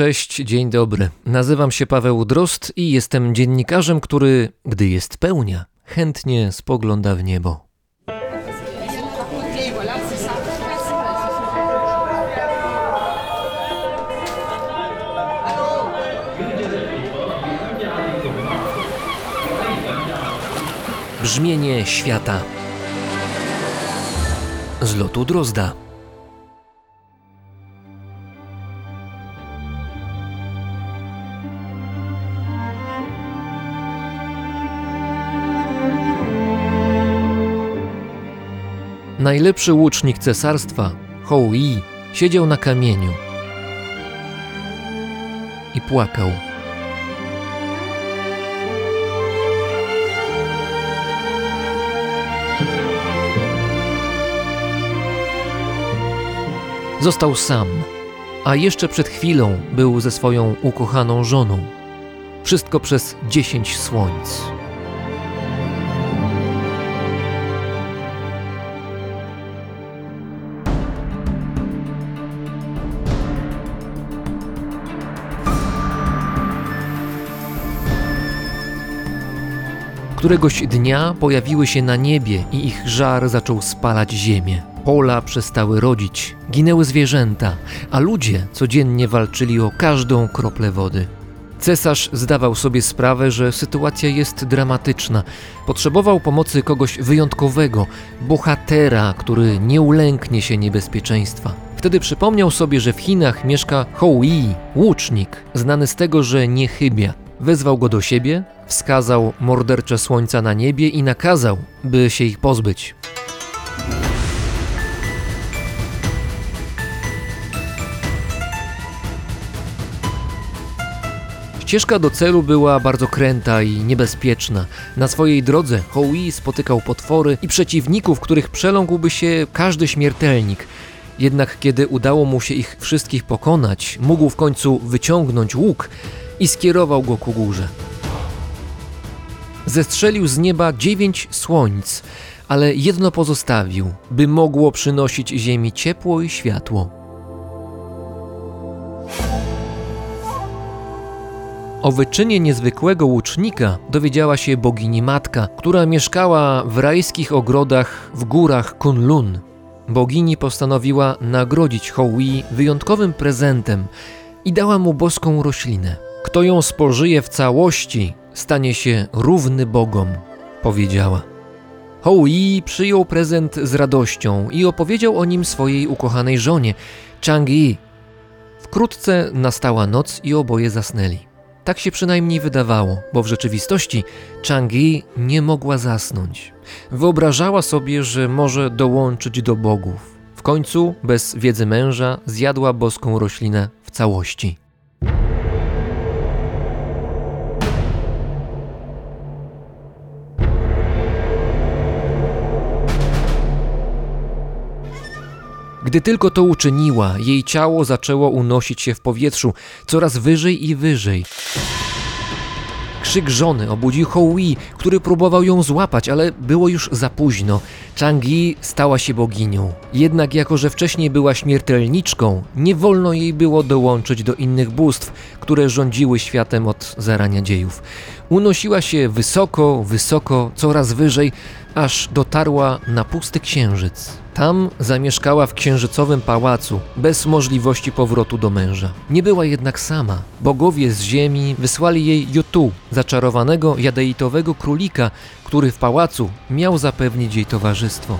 Cześć, dzień dobry. Nazywam się Paweł Drost i jestem dziennikarzem, który, gdy jest pełnia, chętnie spogląda w niebo. Brzmienie świata z lotu Drozda. Najlepszy łucznik cesarstwa, Hou Yi, siedział na kamieniu i płakał. Został sam, a jeszcze przed chwilą był ze swoją ukochaną żoną. Wszystko przez dziesięć słońc. Któregoś dnia pojawiły się na niebie i ich żar zaczął spalać ziemię. Pola przestały rodzić, ginęły zwierzęta, a ludzie codziennie walczyli o każdą kroplę wody. Cesarz zdawał sobie sprawę, że sytuacja jest dramatyczna. Potrzebował pomocy kogoś wyjątkowego, bohatera, który nie ulęknie się niebezpieczeństwa. Wtedy przypomniał sobie, że w Chinach mieszka Hou Yi, łucznik, znany z tego, że nie chybia. Wezwał go do siebie, wskazał mordercze słońca na niebie i nakazał, by się ich pozbyć. Ścieżka do celu była bardzo kręta i niebezpieczna. Na swojej drodze Houi spotykał potwory i przeciwników, których przeląkłby się każdy śmiertelnik. Jednak kiedy udało mu się ich wszystkich pokonać, mógł w końcu wyciągnąć łuk i skierował go ku górze. Zestrzelił z nieba dziewięć słońc, ale jedno pozostawił, by mogło przynosić ziemi ciepło i światło. O wyczynie niezwykłego łucznika dowiedziała się bogini matka, która mieszkała w rajskich ogrodach w górach Kunlun. Bogini postanowiła nagrodzić Houi wyjątkowym prezentem i dała mu boską roślinę. Kto ją spożyje w całości, stanie się równy bogom, powiedziała. Houi przyjął prezent z radością i opowiedział o nim swojej ukochanej żonie, Chang'e. Wkrótce nastała noc i oboje zasnęli. Tak się przynajmniej wydawało, bo w rzeczywistości Chang'e nie mogła zasnąć. Wyobrażała sobie, że może dołączyć do bogów. W końcu, bez wiedzy męża, zjadła boską roślinę w całości. Gdy tylko to uczyniła, jej ciało zaczęło unosić się w powietrzu coraz wyżej i wyżej. Krzyk żony obudził Houi, który próbował ją złapać, ale było już za późno. Changi stała się boginią. Jednak jako, że wcześniej była śmiertelniczką, nie wolno jej było dołączyć do innych bóstw, które rządziły światem od zarania dziejów. Unosiła się wysoko, wysoko, coraz wyżej, aż dotarła na pusty księżyc. Tam zamieszkała w księżycowym pałacu, bez możliwości powrotu do męża. Nie była jednak sama. Bogowie z ziemi wysłali jej Jutu, zaczarowanego jadeitowego królika, który w pałacu miał zapewnić jej towarzystwo towarzystwo.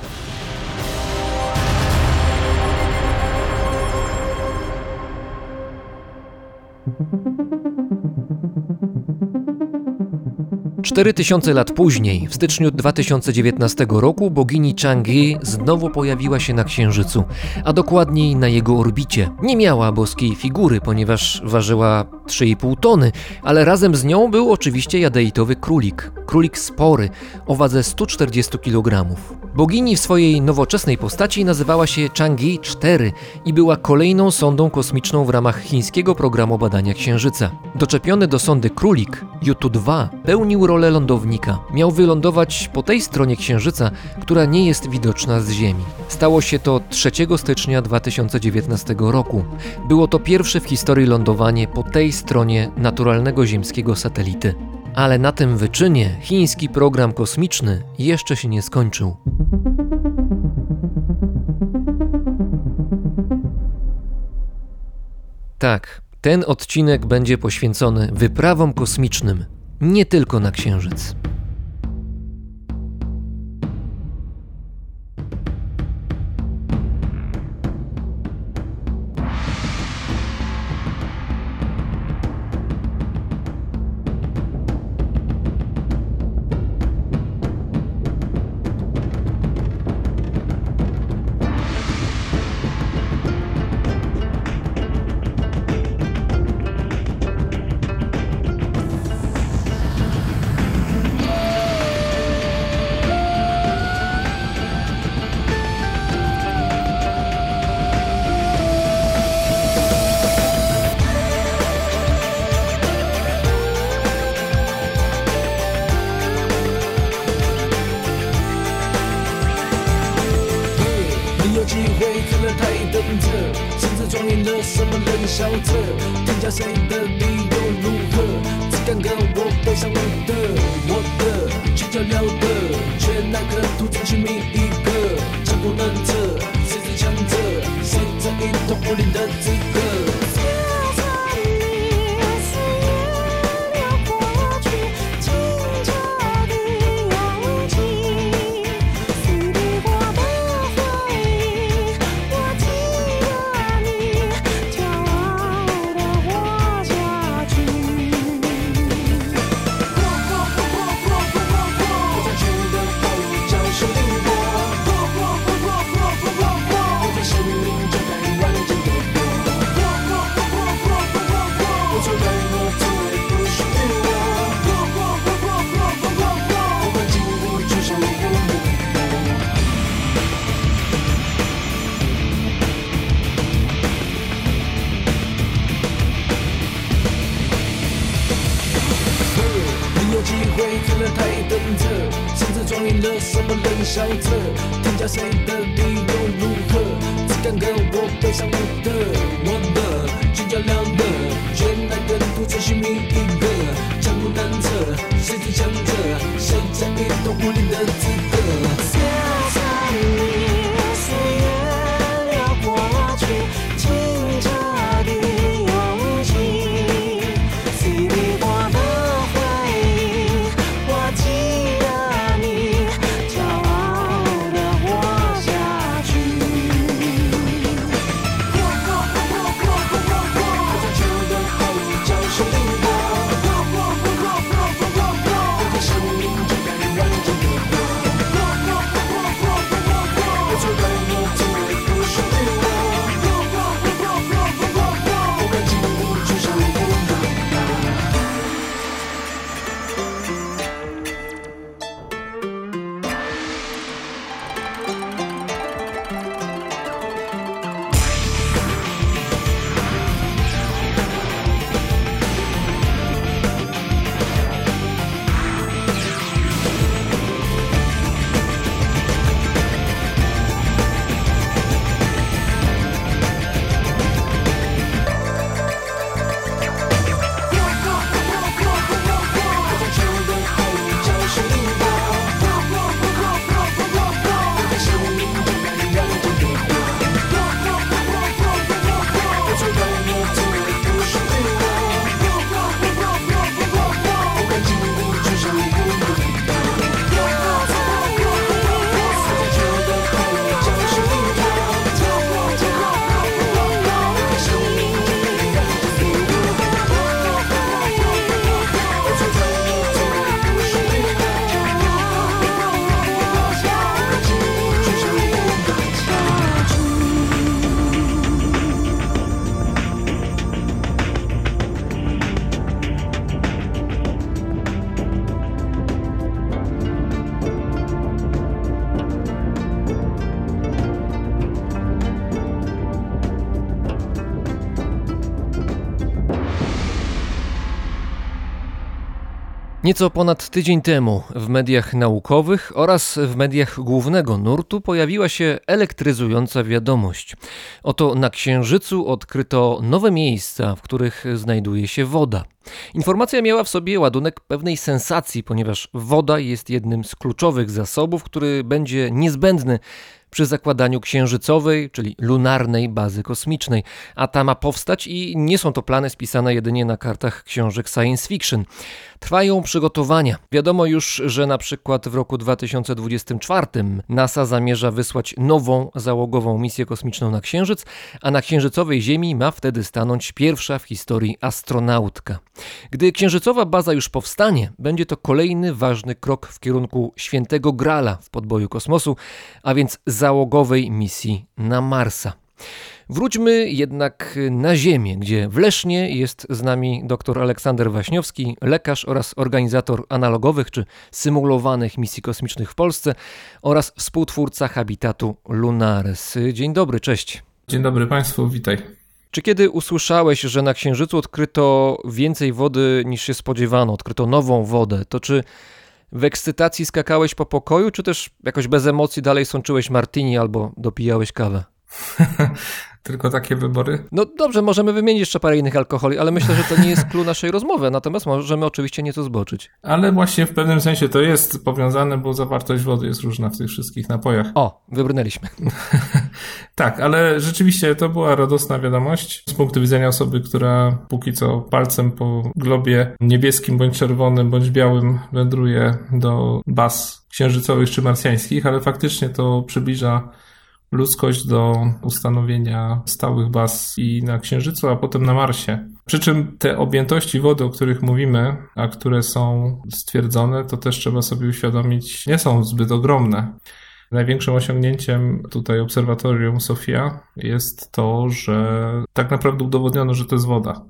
4000 lat później, w styczniu 2019 roku, bogini Chang'e znowu pojawiła się na Księżycu, a dokładniej na jego orbicie. Nie miała boskiej figury, ponieważ ważyła 3,5 tony, ale razem z nią był oczywiście jadeitowy królik. Królik spory, o wadze 140 kg. Bogini w swojej nowoczesnej postaci nazywała się Chang'e 4 i była kolejną sondą kosmiczną w ramach chińskiego programu badania Księżyca. Doczepiony do sondy królik, Jutu 2 pełnił rolę dole lądownika. Miał wylądować po tej stronie Księżyca, która nie jest widoczna z Ziemi. Stało się to 3 stycznia 2019 roku. Było to pierwsze w historii lądowanie po tej stronie naturalnego ziemskiego satelity. Ale na tym wyczynie chiński program kosmiczny jeszcze się nie skończył. Tak, ten odcinek będzie poświęcony wyprawom kosmicznym, nie tylko na Księżyc. Unidade Nieco ponad tydzień temu w mediach naukowych oraz w mediach głównego nurtu pojawiła się elektryzująca wiadomość. Oto na Księżycu odkryto nowe miejsca, w których znajduje się woda. Informacja miała w sobie ładunek pewnej sensacji, ponieważ woda jest jednym z kluczowych zasobów, który będzie niezbędny przy zakładaniu księżycowej, czyli lunarnej bazy kosmicznej, a ta ma powstać i nie są to plany spisane jedynie na kartach książek science fiction. Trwają przygotowania. Wiadomo już, że na przykład w roku 2024 NASA zamierza wysłać nową załogową misję kosmiczną na Księżyc, a na księżycowej Ziemi ma wtedy stanąć pierwsza w historii astronautka. Gdy księżycowa baza już powstanie, będzie to kolejny ważny krok w kierunku świętego Grala w podboju kosmosu, a więc załogowej misji na Marsa. Wróćmy jednak na Ziemię, gdzie w Lesznie jest z nami dr Aleksander Waśniowski, lekarz oraz organizator analogowych czy symulowanych misji kosmicznych w Polsce oraz współtwórca habitatu Lunares. Dzień dobry, cześć. Dzień dobry Państwu, witaj. Czy kiedy usłyszałeś, że na Księżycu odkryto więcej wody niż się spodziewano, odkryto nową wodę, to czy w ekscytacji skakałeś po pokoju, czy też jakoś bez emocji dalej sączyłeś martini albo dopijałeś kawę? Tylko takie wybory? No dobrze, możemy wymienić jeszcze parę innych alkoholi, ale myślę, że to nie jest clue naszej rozmowy, natomiast możemy oczywiście nieco zboczyć. Ale właśnie w pewnym sensie to jest powiązane, bo zawartość wody jest różna w tych wszystkich napojach. O, wybrnęliśmy. tak, ale rzeczywiście to była radosna wiadomość z punktu widzenia osoby, która póki co palcem po globie niebieskim, bądź czerwonym, bądź białym wędruje do baz księżycowych czy marsjańskich, ale faktycznie to przybliża ludzkość do ustanowienia stałych baz i na Księżycu, a potem na Marsie. Przy czym te objętości wody, o których mówimy, a które są stwierdzone, to też trzeba sobie uświadomić, nie są zbyt ogromne. Największym osiągnięciem tutaj obserwatorium Sofia jest to, że tak naprawdę udowodniono, że to jest woda.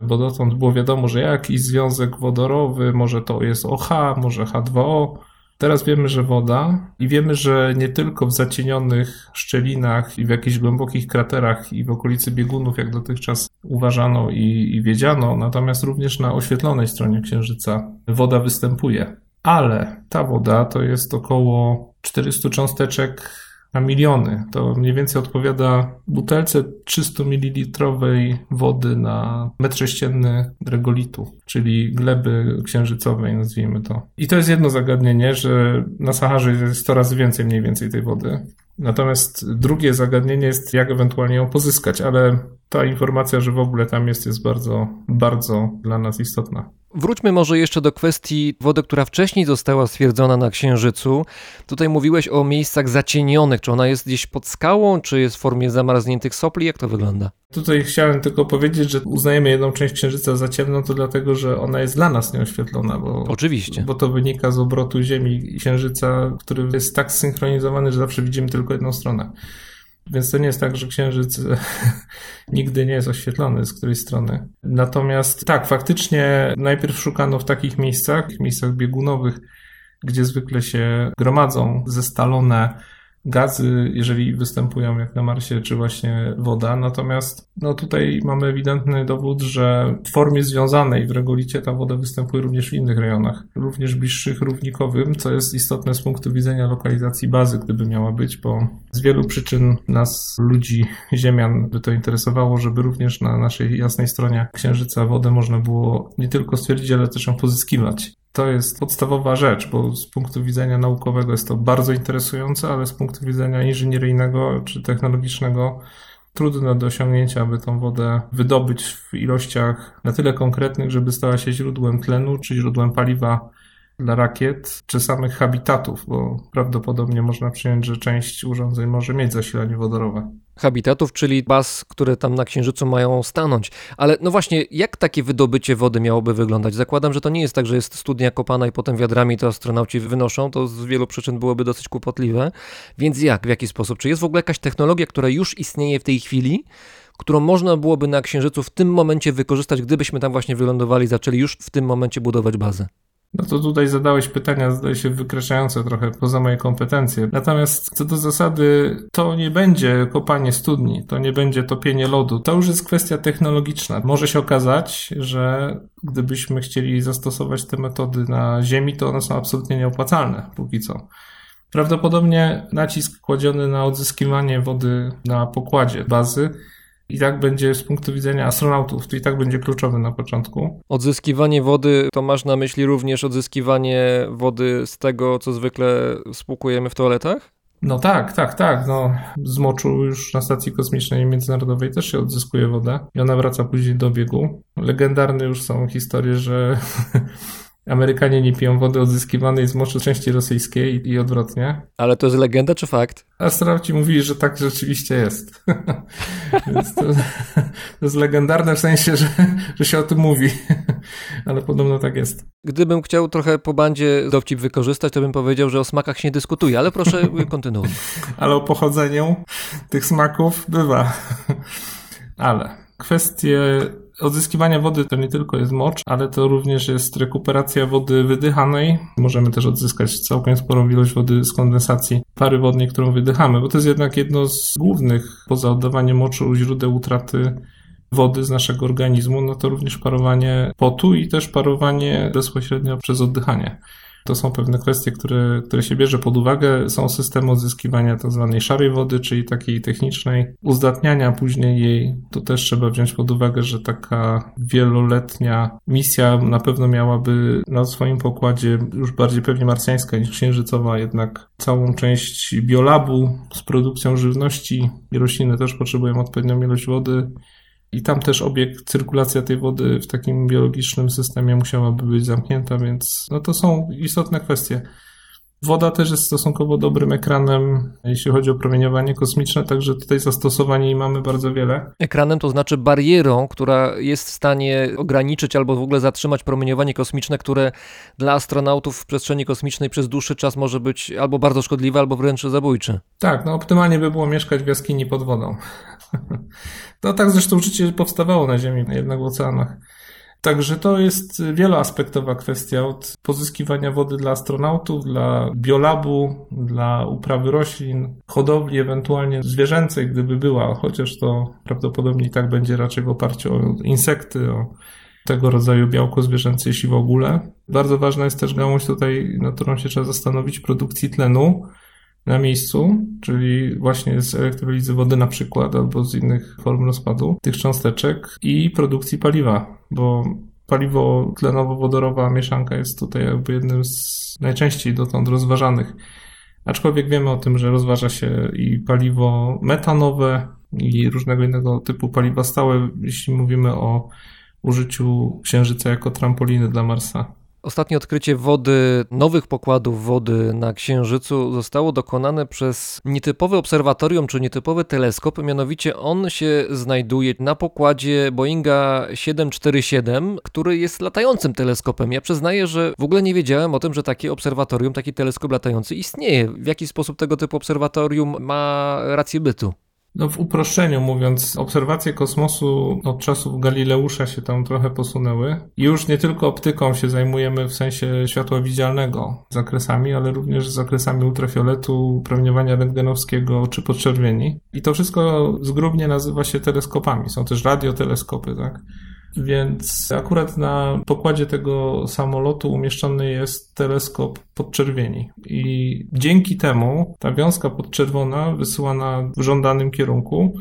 Bo dotąd było wiadomo, że jakiś związek wodorowy, może to jest OH, może H2O, Teraz wiemy, że woda i wiemy, że nie tylko w zacienionych szczelinach i w jakichś głębokich kraterach i w okolicy biegunów, jak dotychczas uważano i, i wiedziano, natomiast również na oświetlonej stronie Księżyca woda występuje. Ale ta woda to jest około 400 cząsteczek na miliony. To mniej więcej odpowiada butelce 300 ml wody na metr sześcienny regolitu, czyli gleby księżycowej, nazwijmy to. I to jest jedno zagadnienie, że na Saharze jest 100 razy więcej mniej więcej tej wody. Natomiast drugie zagadnienie jest, jak ewentualnie ją pozyskać, ale ta informacja, że w ogóle tam jest, jest bardzo, bardzo dla nas istotna. Wróćmy może jeszcze do kwestii wody, która wcześniej została stwierdzona na Księżycu. Tutaj mówiłeś o miejscach zacienionych. Czy ona jest gdzieś pod skałą, czy jest w formie zamarzniętych sopli? Jak to wygląda? Tutaj chciałem tylko powiedzieć, że uznajemy jedną część Księżyca za ciemną, to dlatego, że ona jest dla nas nieoświetlona. Bo, Oczywiście. Bo to wynika z obrotu Ziemi i Księżyca, który jest tak zsynchronizowany, że zawsze widzimy tylko jedną stronę. Więc to nie jest tak, że księżyc nigdy nie jest oświetlony z której strony. Natomiast tak, faktycznie najpierw szukano w takich miejscach, w miejscach biegunowych, gdzie zwykle się gromadzą zestalone gazy, jeżeli występują jak na Marsie, czy właśnie woda. Natomiast no tutaj mamy ewidentny dowód, że w formie związanej w regolicie ta woda występuje również w innych rejonach, również bliższych równikowym, co jest istotne z punktu widzenia lokalizacji bazy, gdyby miała być, bo z wielu przyczyn nas, ludzi, ziemian, by to interesowało, żeby również na naszej jasnej stronie Księżyca wodę można było nie tylko stwierdzić, ale też ją pozyskiwać to jest podstawowa rzecz, bo z punktu widzenia naukowego jest to bardzo interesujące, ale z punktu widzenia inżynieryjnego czy technologicznego trudne do osiągnięcia, aby tą wodę wydobyć w ilościach na tyle konkretnych, żeby stała się źródłem tlenu czy źródłem paliwa dla rakiet czy samych habitatów, bo prawdopodobnie można przyjąć, że część urządzeń może mieć zasilanie wodorowe. Habitatów, czyli baz, które tam na Księżycu mają stanąć. Ale no właśnie, jak takie wydobycie wody miałoby wyglądać? Zakładam, że to nie jest tak, że jest studnia kopana i potem wiadrami to astronauci wynoszą. To z wielu przyczyn byłoby dosyć kłopotliwe. Więc jak, w jaki sposób? Czy jest w ogóle jakaś technologia, która już istnieje w tej chwili, którą można byłoby na Księżycu w tym momencie wykorzystać, gdybyśmy tam właśnie wylądowali, zaczęli już w tym momencie budować bazę? No to tutaj zadałeś pytania, zdaje się, wykraczające trochę poza moje kompetencje. Natomiast co do zasady, to nie będzie kopanie studni, to nie będzie topienie lodu. To już jest kwestia technologiczna. Może się okazać, że gdybyśmy chcieli zastosować te metody na Ziemi, to one są absolutnie nieopłacalne póki co. Prawdopodobnie nacisk kładziony na odzyskiwanie wody na pokładzie bazy i tak będzie z punktu widzenia astronautów, to i tak będzie kluczowy na początku. Odzyskiwanie wody, to masz na myśli również odzyskiwanie wody z tego, co zwykle spłukujemy w toaletach? No tak, tak, tak. No, z moczu już na stacji kosmicznej międzynarodowej też się odzyskuje wodę i ona wraca później do biegu. Legendarne już są historie, że Amerykanie nie piją wody odzyskiwanej z moczu części rosyjskiej i odwrotnie. Ale to jest legenda czy fakt? Astronauci mówili, że tak rzeczywiście jest. Więc to, to jest legendarne w sensie, że, że się o tym mówi. Ale podobno tak jest. Gdybym chciał trochę po bandzie dowcip wykorzystać, to bym powiedział, że o smakach się nie dyskutuje, ale proszę kontynuuj. Ale o pochodzeniu tych smaków bywa. Ale kwestie odzyskiwania wody to nie tylko jest mocz, ale to również jest rekuperacja wody wydychanej. Możemy też odzyskać całkiem sporą ilość wody z kondensacji pary wodnej, którą wydychamy, bo to jest jednak jedno z głównych, poza oddawaniem moczu, źródeł utraty wody z naszego organizmu, no to również parowanie potu i też parowanie bezpośrednio przez oddychanie. To są pewne kwestie, które, które się bierze pod uwagę. Są systemy odzyskiwania tzw. Tak szarej wody, czyli takiej technicznej, uzdatniania później jej. To też trzeba wziąć pod uwagę, że taka wieloletnia misja na pewno miałaby na swoim pokładzie już bardziej pewnie marsjańska niż księżycowa, jednak całą część biolabu z produkcją żywności i rośliny też potrzebują odpowiednią ilość wody. I tam też obieg, cyrkulacja tej wody w takim biologicznym systemie musiałaby być zamknięta, więc no to są istotne kwestie. Woda też jest stosunkowo dobrym ekranem, jeśli chodzi o promieniowanie kosmiczne, także tutaj zastosowań jej mamy bardzo wiele. Ekranem to znaczy barierą, która jest w stanie ograniczyć albo w ogóle zatrzymać promieniowanie kosmiczne, które dla astronautów w przestrzeni kosmicznej przez dłuższy czas może być albo bardzo szkodliwe, albo wręcz zabójcze. Tak, no optymalnie by było mieszkać w jaskini pod wodą. No tak zresztą życie powstawało na Ziemi, jednak w oceanach. Także to jest wieloaspektowa kwestia od pozyskiwania wody dla astronautów, dla biolabu, dla uprawy roślin, hodowli ewentualnie zwierzęcej, gdyby była, chociaż to prawdopodobnie tak będzie raczej w oparciu o insekty, o tego rodzaju białko zwierzęce, jeśli w ogóle. Bardzo ważna jest też gałąź tutaj, nad którą się trzeba zastanowić, produkcji tlenu na miejscu, czyli właśnie z elektrolizy wody na przykład, albo z innych form rozpadu tych cząsteczek i produkcji paliwa, bo paliwo tlenowo-wodorowa mieszanka jest tutaj jakby jednym z najczęściej dotąd rozważanych. Aczkolwiek wiemy o tym, że rozważa się i paliwo metanowe i różnego innego typu paliwa stałe, jeśli mówimy o użyciu Księżyca jako trampoliny dla Marsa. Ostatnie odkrycie wody, nowych pokładów wody na Księżycu zostało dokonane przez nietypowe obserwatorium czy nietypowy teleskop. Mianowicie on się znajduje na pokładzie Boeinga 747, który jest latającym teleskopem. Ja przyznaję, że w ogóle nie wiedziałem o tym, że takie obserwatorium, taki teleskop latający istnieje. W jaki sposób tego typu obserwatorium ma rację bytu? No w uproszczeniu mówiąc, obserwacje kosmosu od czasów Galileusza się tam trochę posunęły. Już nie tylko optyką się zajmujemy w sensie światła widzialnego zakresami, ale również zakresami ultrafioletu, promieniowania rentgenowskiego czy podczerwieni. I to wszystko zgrubnie nazywa się teleskopami. Są też radioteleskopy, tak? Więc akurat na pokładzie tego samolotu umieszczony jest teleskop podczerwieni. I dzięki temu ta wiązka podczerwona wysyłana w żądanym kierunku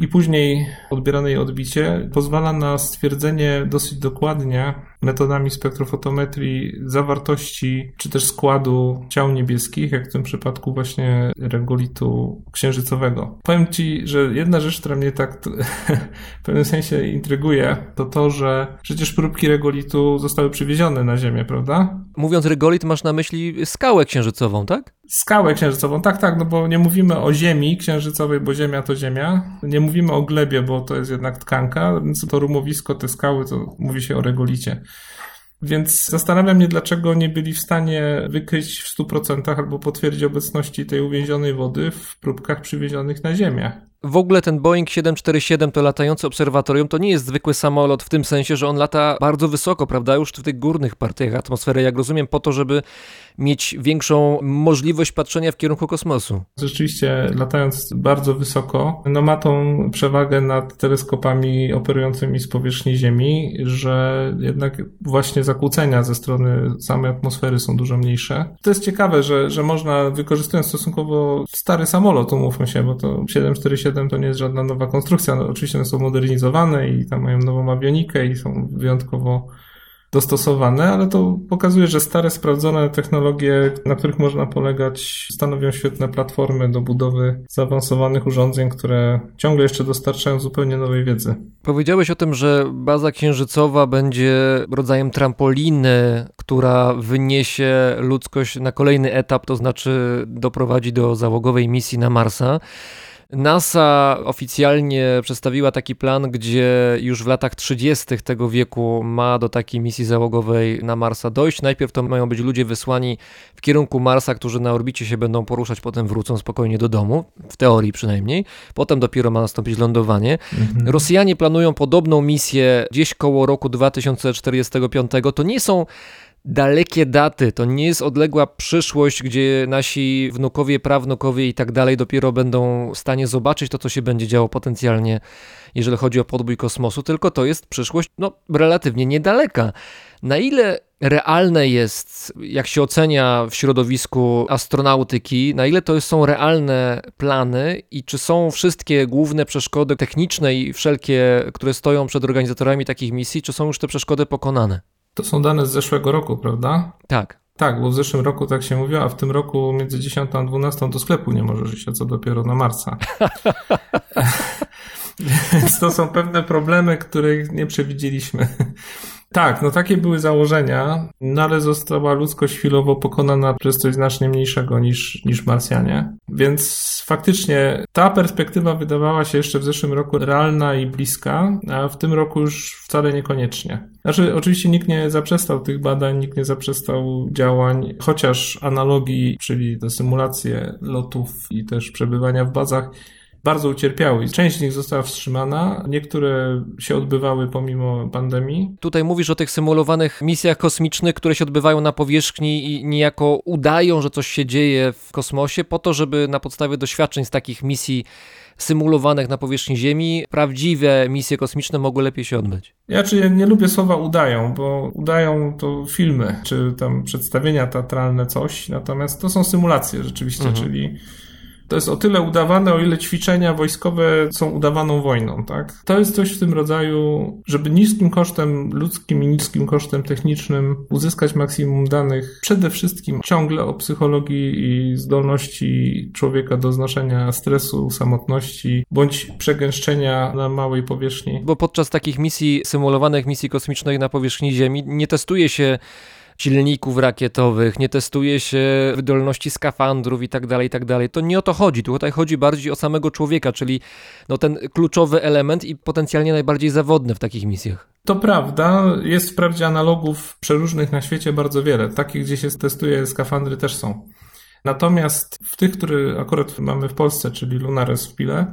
i później odbierane jej odbicie pozwala na stwierdzenie dosyć dokładnie metodami spektrofotometrii zawartości czy też składu ciał niebieskich, jak w tym przypadku właśnie regolitu księżycowego. Powiem Ci, że jedna rzecz, która mnie tak w pewnym sensie intryguje, to to, że przecież próbki regolitu zostały przywiezione na Ziemię, prawda? Mówiąc regolit, masz na myśli skałę księżycową, tak? Skałę księżycową, tak, tak, no bo nie mówimy o Ziemi księżycowej, bo Ziemia to Ziemia. Nie mówimy o glebie, bo to jest jednak tkanka, więc to rumowisko, te skały, to mówi się o regolicie. Więc zastanawiam mnie, dlaczego nie byli w stanie wykryć w 100% albo potwierdzić obecności tej uwięzionej wody w próbkach przywiezionych na Ziemię. w ogóle ten Boeing 747 to latający obserwatorium to nie jest zwykły samolot w tym sensie, że on lata bardzo wysoko, prawda, już w tych górnych partiach atmosfery, jak rozumiem, po to, żeby mieć większą możliwość patrzenia w kierunku kosmosu. Rzeczywiście, latając bardzo wysoko, no ma tą przewagę nad teleskopami operującymi z powierzchni Ziemi, że jednak właśnie zakłócenia ze strony samej atmosfery są dużo mniejsze. To jest ciekawe, że, że można, wykorzystując stosunkowo stary samolot, umówmy się, bo to 747 to nie jest żadna nowa konstrukcja. No, oczywiście one są modernizowane i tam mają nową awionikę i są wyjątkowo dostosowane, ale to pokazuje, że stare, sprawdzone technologie, na których można polegać, stanowią świetne platformy do budowy zaawansowanych urządzeń, które ciągle jeszcze dostarczają zupełnie nowej wiedzy. Powiedziałeś o tym, że baza księżycowa będzie rodzajem trampoliny, która wyniesie ludzkość na kolejny etap, to znaczy doprowadzi do załogowej misji na Marsa. NASA oficjalnie przedstawiła taki plan, gdzie już w latach 30. tego wieku ma do takiej misji załogowej na Marsa dojść. Najpierw to mają być ludzie wysłani w kierunku Marsa, którzy na orbicie się będą poruszać, potem wrócą spokojnie do domu, w teorii przynajmniej. Potem dopiero ma nastąpić lądowanie. Rosjanie planują podobną misję gdzieś koło roku 2045. To nie są dalekie daty, to nie jest odległa przyszłość, gdzie nasi wnukowie, prawnukowie i tak dalej dopiero będą w stanie zobaczyć to, co się będzie działo potencjalnie, jeżeli chodzi o podbój kosmosu, tylko to jest przyszłość no, relatywnie niedaleka. Na ile realne jest, jak się ocenia w środowisku astronautyki, na ile to są realne plany i czy są wszystkie główne przeszkody techniczne i wszelkie, które stoją przed organizatorami takich misji, czy są już te przeszkody pokonane? To są dane z zeszłego roku, prawda? Tak. Tak, bo w zeszłym roku tak się mówiło, a w tym roku między 10 a 12 do sklepu nie możesz iść, a co dopiero na Marsa. Więc to są pewne problemy, których nie przewidzieliśmy. Tak, no takie były założenia, no ale została ludzkość chwilowo pokonana przez coś znacznie mniejszego niż, niż Marsjanie. Więc faktycznie ta perspektywa wydawała się jeszcze w zeszłym roku realna i bliska, a w tym roku już wcale niekoniecznie. Znaczy, oczywiście nikt nie zaprzestał tych badań, nikt nie zaprzestał działań, chociaż analogii, czyli te symulacje lotów i też przebywania w bazach, bardzo ucierpiały. Część z nich została wstrzymana, niektóre się odbywały pomimo pandemii. Tutaj mówisz o tych symulowanych misjach kosmicznych, które się odbywają na powierzchni i niejako udają, że coś się dzieje w kosmosie, po to, żeby na podstawie doświadczeń z takich misji symulowanych na powierzchni Ziemi, prawdziwe misje kosmiczne mogły lepiej się odbyć. Ja czy nie lubię słowa udają, bo udają to filmy, czy tam przedstawienia teatralne, coś, natomiast to są symulacje rzeczywiście, mhm. czyli to jest o tyle udawane, o ile ćwiczenia wojskowe są udawaną wojną, tak? To jest coś w tym rodzaju, żeby niskim kosztem ludzkim i niskim kosztem technicznym uzyskać maksimum danych, przede wszystkim ciągle o psychologii i zdolności człowieka do znoszenia stresu, samotności, bądź przegęszczenia na małej powierzchni. Bo podczas takich misji, symulowanych misji kosmicznych na powierzchni Ziemi, nie testuje się silników rakietowych, nie testuje się wydolności skafandrów i tak dalej, tak dalej. To nie o to chodzi. Tutaj chodzi bardziej o samego człowieka, czyli no ten kluczowy element i potencjalnie najbardziej zawodny w takich misjach. To prawda, jest wprawdzie analogów przeróżnych na świecie bardzo wiele. Takich, gdzie się testuje skafandry też są. Natomiast w tych, które akurat mamy w Polsce, czyli Lunares w Pile,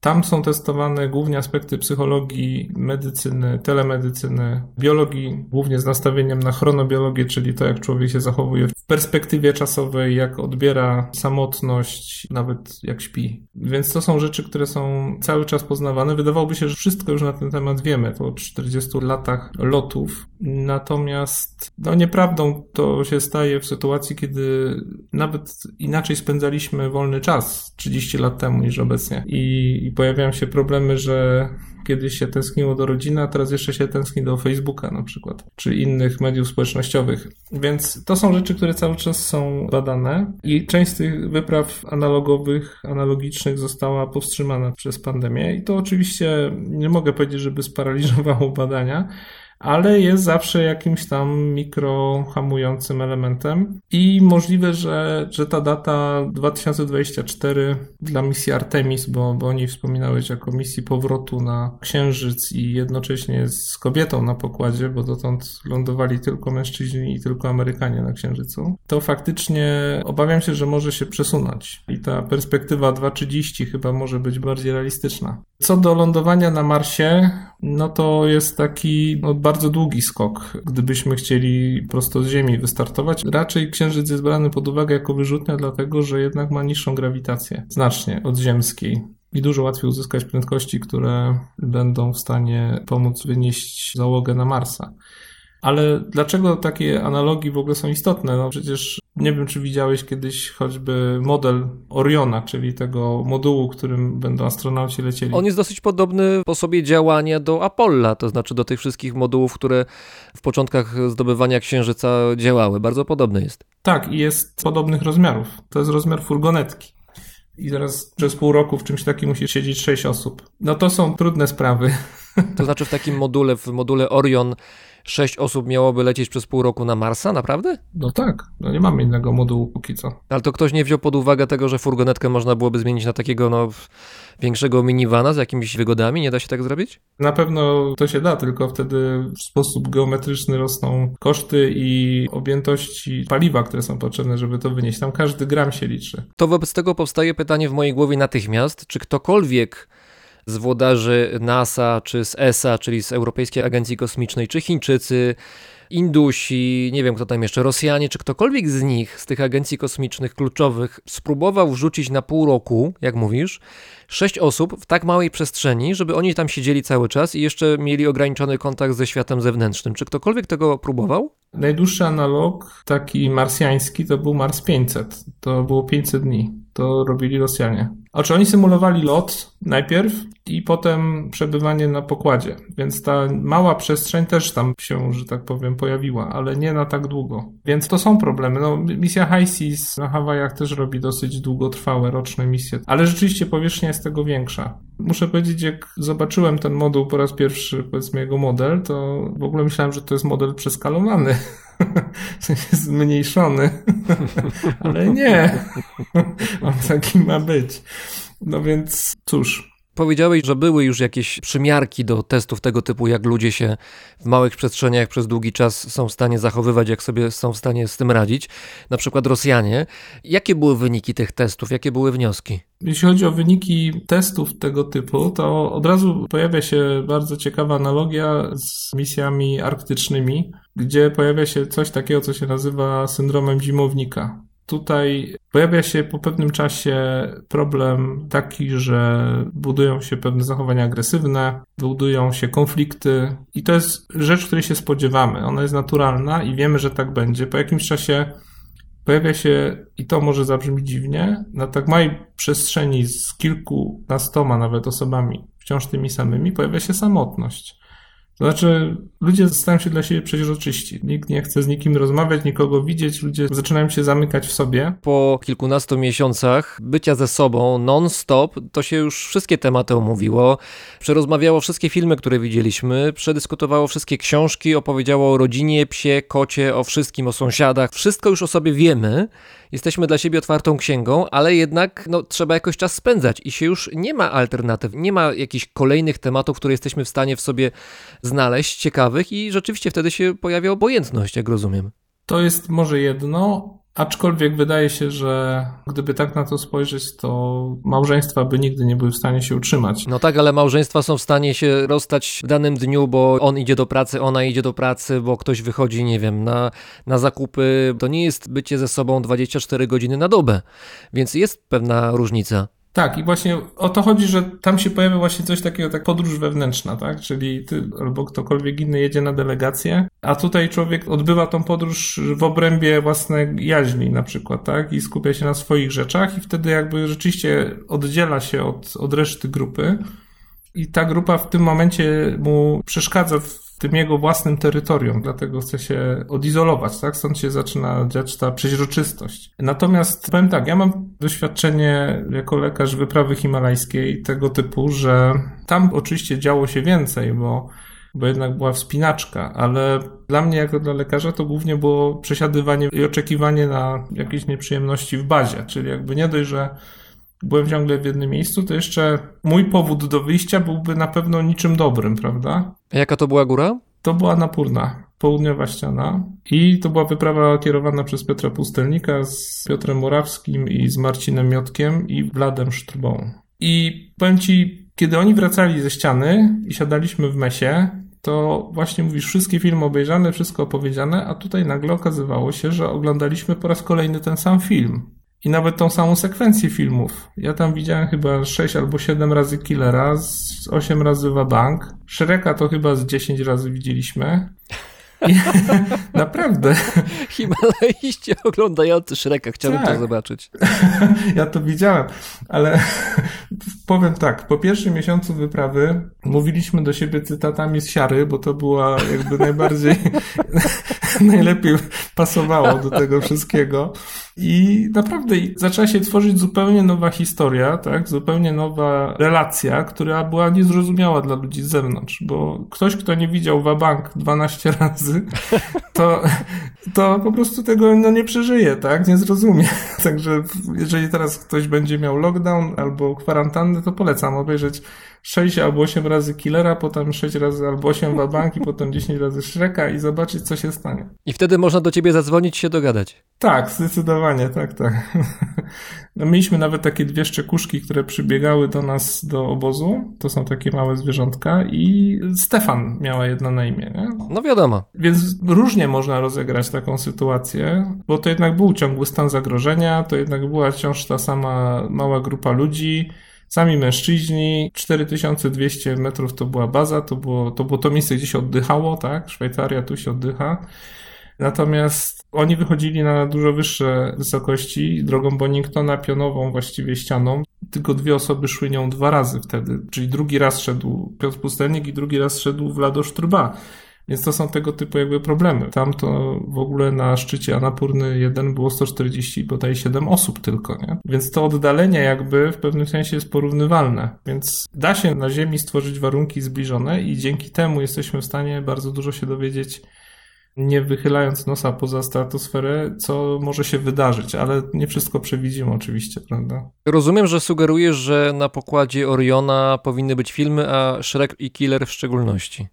tam są testowane głównie aspekty psychologii, medycyny, telemedycyny, biologii, głównie z nastawieniem na chronobiologię, czyli to, jak człowiek się zachowuje w perspektywie czasowej, jak odbiera samotność, nawet jak śpi. Więc to są rzeczy, które są cały czas poznawane. Wydawałoby się, że wszystko już na ten temat wiemy po 40 latach lotów. Natomiast no nieprawdą to się staje w sytuacji, kiedy nawet inaczej spędzaliśmy wolny czas 30 lat temu niż obecnie. I pojawiają się problemy, że kiedyś się tęskniło do rodziny, a teraz jeszcze się tęskni do Facebooka na przykład, czy innych mediów społecznościowych. Więc to są rzeczy, które cały czas są badane i część z tych wypraw analogowych, analogicznych została powstrzymana przez pandemię i to oczywiście nie mogę powiedzieć, żeby sparaliżowało badania, ale jest zawsze jakimś tam mikrohamującym elementem i możliwe, że, że ta data 2024 dla misji Artemis, bo, bo o niej wspominałeś jako misji powrotu na Księżyc i jednocześnie z kobietą na pokładzie, bo dotąd lądowali tylko mężczyźni i tylko Amerykanie na Księżycu, to faktycznie obawiam się, że może się przesunąć i ta perspektywa 2.30 chyba może być bardziej realistyczna. Co do lądowania na Marsie, no to jest taki no, bardzo długi skok, gdybyśmy chcieli prosto z Ziemi wystartować. Raczej Księżyc jest brany pod uwagę jako wyrzutnia, dlatego że jednak ma niższą grawitację, znacznie od ziemskiej. I dużo łatwiej uzyskać prędkości, które będą w stanie pomóc wynieść załogę na Marsa. Ale dlaczego takie analogii w ogóle są istotne? No przecież nie wiem, czy widziałeś kiedyś choćby model Oriona, czyli tego modułu, którym będą astronauci lecieli. On jest dosyć podobny w sposobie działania do Apolla, to znaczy do tych wszystkich modułów, które w początkach zdobywania Księżyca działały. Bardzo podobny jest. Tak, i jest podobnych rozmiarów. To jest rozmiar furgonetki. I teraz przez pół roku w czymś takim musi siedzieć sześć osób. No to są trudne sprawy. To znaczy w takim module, w module Orion sześć osób miałoby lecieć przez pół roku na Marsa, naprawdę? No tak, no nie mamy innego modułu póki co. Ale to ktoś nie wziął pod uwagę tego, że furgonetkę można byłoby zmienić na takiego no, większego minivana z jakimiś wygodami? Nie da się tak zrobić? Na pewno to się da, tylko wtedy w sposób geometryczny rosną koszty i objętości paliwa, które są potrzebne, żeby to wynieść. Tam każdy gram się liczy. To wobec tego powstaje pytanie w mojej głowie natychmiast, czy ktokolwiek z włodarzy NASA, czy z ESA, czyli z Europejskiej Agencji Kosmicznej, czy Chińczycy, Indusi, nie wiem kto tam jeszcze, Rosjanie, czy ktokolwiek z nich, z tych agencji kosmicznych kluczowych, spróbował wrzucić na pół roku, jak mówisz, sześć osób w tak małej przestrzeni, żeby oni tam siedzieli cały czas i jeszcze mieli ograniczony kontakt ze światem zewnętrznym. Czy ktokolwiek tego próbował? Najdłuższy analog, taki marsjański, to był Mars 500. To było 500 dni. To robili Rosjanie. Znaczy oni symulowali lot najpierw i potem przebywanie na pokładzie, więc ta mała przestrzeń też tam się, że tak powiem, pojawiła, ale nie na tak długo. Więc to są problemy. No, misja High Seas na Hawajach też robi dosyć długotrwałe roczne misje, ale rzeczywiście powierzchnia jest tego większa. Muszę powiedzieć, jak zobaczyłem ten moduł po raz pierwszy, powiedzmy jego model, to w ogóle myślałem, że to jest model przeskalowany. Zmniejszony. Ale nie. On taki ma być. No więc cóż. Powiedziałeś, że były już jakieś przymiarki do testów tego typu, jak ludzie się w małych przestrzeniach przez długi czas są w stanie zachowywać, jak sobie są w stanie z tym radzić. Na przykład Rosjanie. Jakie były wyniki tych testów? Jakie były wnioski? Jeśli chodzi o wyniki testów tego typu, to od razu pojawia się bardzo ciekawa analogia z misjami arktycznymi, gdzie pojawia się coś takiego, co się nazywa syndromem zimownika. Tutaj pojawia się po pewnym czasie problem taki, że budują się pewne zachowania agresywne, budują się konflikty i to jest rzecz, której się spodziewamy. Ona jest naturalna i wiemy, że tak będzie. Po jakimś czasie pojawia się, i to może zabrzmi dziwnie, na tak małej przestrzeni z kilkunastoma nawet osobami, wciąż tymi samymi, pojawia się samotność. Znaczy, ludzie stają się dla siebie przeźroczyści. Nikt nie chce z nikim rozmawiać, nikogo widzieć, ludzie zaczynają się zamykać w sobie. Po kilkunastu miesiącach bycia ze sobą non-stop, to się już wszystkie tematy omówiło, przerozmawiało wszystkie filmy, które widzieliśmy, przedyskutowało wszystkie książki, opowiedziało o rodzinie, psie, kocie, o wszystkim, o sąsiadach. Wszystko już o sobie wiemy, jesteśmy dla siebie otwartą księgą, ale jednak no, trzeba jakoś czas spędzać i się już nie ma alternatyw, nie ma jakichś kolejnych tematów, które jesteśmy w stanie w sobie znaleźć, ciekawych i rzeczywiście wtedy się pojawia obojętność, jak rozumiem. To jest może jedno, aczkolwiek wydaje się, że gdyby tak na to spojrzeć, to małżeństwa by nigdy nie były w stanie się utrzymać. No tak, ale małżeństwa są w stanie się rozstać w danym dniu, bo on idzie do pracy, ona idzie do pracy, bo ktoś wychodzi, nie wiem, na, na zakupy. To nie jest bycie ze sobą 24 godziny na dobę, więc jest pewna różnica. Tak, i właśnie o to chodzi, że tam się pojawia właśnie coś takiego, tak podróż wewnętrzna, tak? Czyli ty albo ktokolwiek inny jedzie na delegację, a tutaj człowiek odbywa tą podróż w obrębie własnej jaźni na przykład, tak? I skupia się na swoich rzeczach i wtedy jakby rzeczywiście oddziela się od, od reszty grupy i ta grupa w tym momencie mu przeszkadza w tym jego własnym terytorium, dlatego chce się odizolować, tak? Stąd się zaczyna dziać ta przeźroczystość. Natomiast powiem tak, ja mam doświadczenie jako lekarz wyprawy himalajskiej tego typu, że tam oczywiście działo się więcej, bo bo jednak była wspinaczka, ale dla mnie, jako dla lekarza, to głównie było przesiadywanie i oczekiwanie na jakieś nieprzyjemności w bazie, czyli jakby nie dość, że byłem ciągle w jednym miejscu, to jeszcze mój powód do wyjścia byłby na pewno niczym dobrym, prawda? A jaka to była góra? To była Napurna, południowa ściana i to była wyprawa kierowana przez Piotra Pustelnika z Piotrem Murawskim i z Marcinem Miotkiem i Wladem Sztrubą. I powiem Ci, kiedy oni wracali ze ściany i siadaliśmy w mesie, to właśnie mówisz, wszystkie filmy obejrzane, wszystko opowiedziane, a tutaj nagle okazywało się, że oglądaliśmy po raz kolejny ten sam film. I nawet tą samą sekwencję filmów. Ja tam widziałem chyba 6 albo 7 razy Killera, z 8 razy Wabank. Shreka to chyba z 10 razy widzieliśmy. Naprawdę. Himalaiści oglądający Shreka, chciałbym Tak. to zobaczyć. Ja to widziałem, ale powiem tak, po pierwszym miesiącu wyprawy mówiliśmy do siebie cytatami z siary, bo to była jakby najbardziej, najlepiej pasowało do tego wszystkiego. I naprawdę zaczęła się tworzyć zupełnie nowa historia, tak? Zupełnie nowa relacja, która była niezrozumiała dla ludzi z zewnątrz, bo ktoś, kto nie widział Wabank 12 razy, to, to po prostu tego no, nie przeżyje, tak? Nie zrozumie. Także jeżeli teraz ktoś będzie miał lockdown albo kwarantannę, to polecam obejrzeć 6 albo 8 razy Killera, potem 6 razy albo 8 Wabanki, potem 10 razy Shreka i zobaczyć, co się stanie. I wtedy można do ciebie zadzwonić się dogadać. Tak, zdecydowanie, tak, tak. No, mieliśmy nawet takie dwie szczekuszki, które przybiegały do nas do obozu. To są takie małe zwierzątka i Stefan miała jedna na imię, nie? No wiadomo. Więc różnie można rozegrać taką sytuację, bo to jednak był ciągły stan zagrożenia, to jednak była wciąż ta sama mała grupa ludzi, sami mężczyźni, 4200 metrów to była baza, to było to, było to miejsce, gdzie się oddychało, tak? Szwajcaria, tu się oddycha. Natomiast oni wychodzili na dużo wyższe wysokości drogą Boningtona, pionową właściwie ścianą. Tylko dwie osoby szły nią dwa razy wtedy, czyli drugi raz szedł Piotr Pustelnik i drugi raz szedł Vlado Sztruba. Więc to są tego typu jakby problemy. Tam to w ogóle na szczycie Anapurny 1 było 140 bodaj 7 osób tylko, nie? Więc to oddalenie jakby w pewnym sensie jest porównywalne. Więc da się na Ziemi stworzyć warunki zbliżone i dzięki temu jesteśmy w stanie bardzo dużo się dowiedzieć nie wychylając nosa poza stratosferę, co może się wydarzyć, ale nie wszystko przewidzimy oczywiście, prawda? Rozumiem, że sugerujesz, że na pokładzie Oriona powinny być filmy, a Shrek i Killer w szczególności.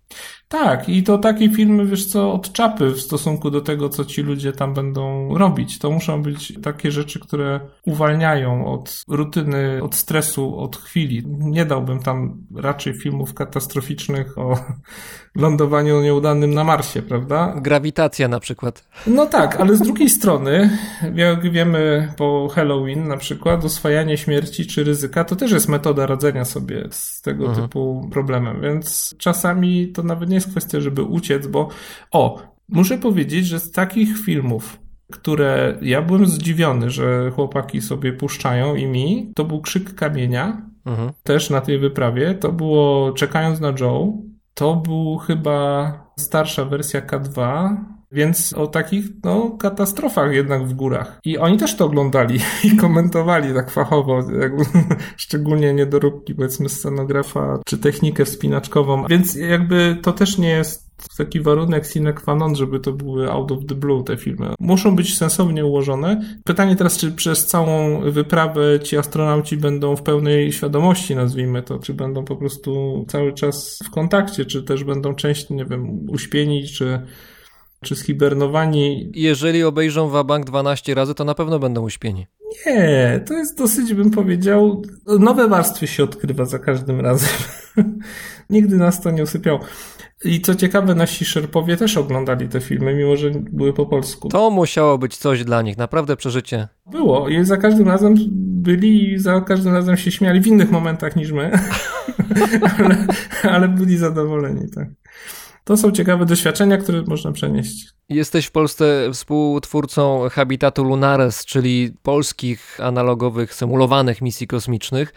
Tak, i to takie filmy, wiesz co, od czapy w stosunku do tego, co ci ludzie tam będą robić. To muszą być takie rzeczy, które uwalniają od rutyny, od stresu, od chwili. Nie dałbym tam raczej filmów katastroficznych o lądowaniu nieudanym na Marsie, prawda? Grawitacja na przykład. No tak, ale z drugiej strony, jak wiemy po Halloween na przykład, oswajanie śmierci czy ryzyka to też jest metoda radzenia sobie z tego Mhm. typu problemem, więc czasami to nawet nie jest kwestia, żeby uciec, bo o, muszę powiedzieć, że z takich filmów, które ja byłem zdziwiony, że chłopaki sobie puszczają i mi, to był Krzyk Kamienia, Mhm. też na tej wyprawie, to było Czekając na Joe, to był chyba starsza wersja K2, więc o takich no, katastrofach jednak w górach. I oni też to oglądali i komentowali tak fachowo, jakby, szczególnie niedoróbki powiedzmy scenografa czy technikę wspinaczkową. Więc jakby to też nie jest taki warunek sine qua non, żeby to były out of the blue te filmy. Muszą być sensownie ułożone. Pytanie teraz, czy przez całą wyprawę ci astronauci będą w pełnej świadomości, nazwijmy to, czy będą po prostu cały czas w kontakcie, czy też będą część, nie wiem, uśpieni, czy, czy zhibernowani. Jeżeli obejrzą Wabank 12 razy, to na pewno będą uśpieni. Nie, to jest dosyć, bym powiedział, nowe warstwy się odkrywa za każdym razem. Nigdy nas to nie usypiało. I co ciekawe, nasi szerpowie też oglądali te filmy, mimo że były po polsku. To musiało być coś dla nich, naprawdę przeżycie. Było i za każdym razem byli i za każdym razem się śmiali w innych momentach niż my, ale, ale byli zadowoleni, tak. To są ciekawe doświadczenia, które można przenieść. Jesteś w Polsce współtwórcą Habitatu Lunares, czyli polskich analogowych, symulowanych misji kosmicznych.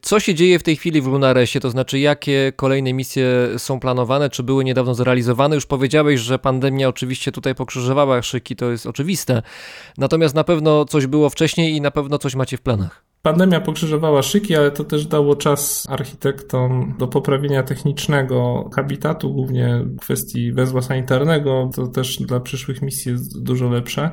Co się dzieje w tej chwili w Lunaresie? To znaczy, jakie kolejne misje są planowane, czy były niedawno zrealizowane? Już powiedziałeś, że pandemia oczywiście tutaj pokrzyżowała szyki, to jest oczywiste. Natomiast na pewno coś było wcześniej i na pewno coś macie w planach. Pandemia pokrzyżowała szyki, ale to też dało czas architektom do poprawienia technicznego habitatu, głównie kwestii węzła sanitarnego. To też dla przyszłych misji jest dużo lepsze.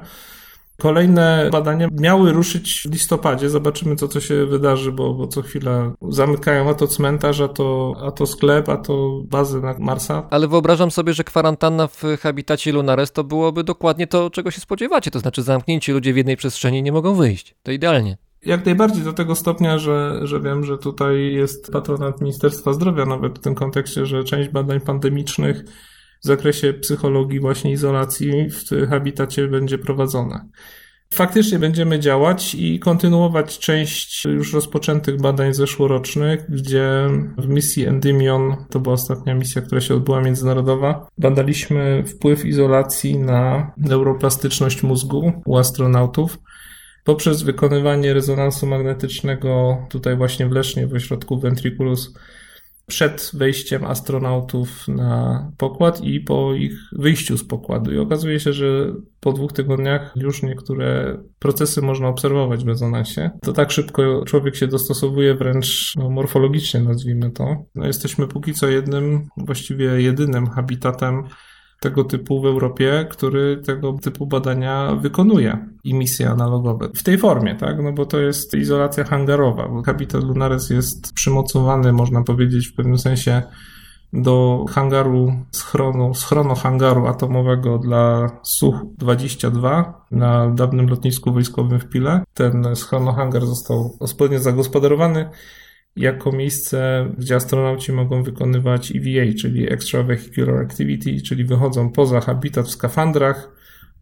Kolejne badania miały ruszyć w listopadzie. Zobaczymy, co to się wydarzy, bo, bo co chwila zamykają a to cmentarz, a to, a to sklep, a to bazę na Marsa. Ale wyobrażam sobie, że kwarantanna w habitacie Lunares to byłoby dokładnie to, czego się spodziewacie. To znaczy zamknięci ludzie w jednej przestrzeni nie mogą wyjść. To idealnie. Jak najbardziej do tego stopnia, że, że wiem, że tutaj jest patronat Ministerstwa Zdrowia, nawet w tym kontekście, że część badań pandemicznych w zakresie psychologii, właśnie izolacji w habitacie będzie prowadzona. Faktycznie będziemy działać i kontynuować część już rozpoczętych badań zeszłorocznych, gdzie w misji Endymion, to była ostatnia misja, która się odbyła międzynarodowa, badaliśmy wpływ izolacji na neuroplastyczność mózgu u astronautów poprzez wykonywanie rezonansu magnetycznego tutaj właśnie w Lesznie, w ośrodku Ventriculus, przed wejściem astronautów na pokład i po ich wyjściu z pokładu. I okazuje się, że po dwóch tygodniach już niektóre procesy można obserwować w rezonansie. To tak szybko człowiek się dostosowuje wręcz no, morfologicznie, nazwijmy to. No, jesteśmy póki co jednym, właściwie jedynym habitatem tego typu w Europie, który tego typu badania wykonuje i misje analogowe. W tej formie, tak? No bo to jest izolacja hangarowa, bo habitat Lunares jest przymocowany, można powiedzieć, w pewnym sensie do hangaru schronu, schrono hangaru atomowego dla Such-22 na dawnym lotnisku wojskowym w Pile. Ten schronohangar został odpowiednio zagospodarowany jako miejsce, gdzie astronauci mogą wykonywać EVA, czyli Extravehicular Activity, czyli wychodzą poza habitat w skafandrach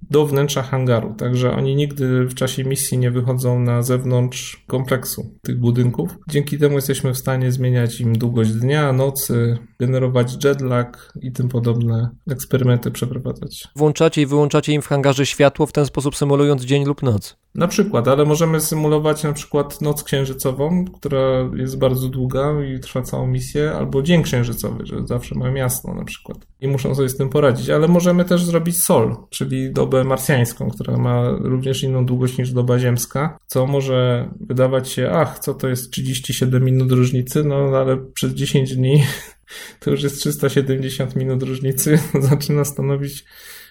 do wnętrza hangaru. Także oni nigdy w czasie misji nie wychodzą na zewnątrz kompleksu tych budynków. Dzięki temu jesteśmy w stanie zmieniać im długość dnia, nocy, generować jetlag i tym podobne eksperymenty przeprowadzać. Włączacie i wyłączacie im w hangarze światło, w ten sposób symulując dzień lub noc. Na przykład, ale możemy symulować na przykład noc księżycową, która jest bardzo długa i trwa całą misję, albo dzień księżycowy, że zawsze mają jasno na przykład i muszą sobie z tym poradzić, ale możemy też zrobić sol, czyli dobę marsjańską, która ma również inną długość niż doba ziemska, co może wydawać się, ach, co to jest 37 minut różnicy, no ale przez 10 dni to już jest 370 minut różnicy, zaczyna stanowić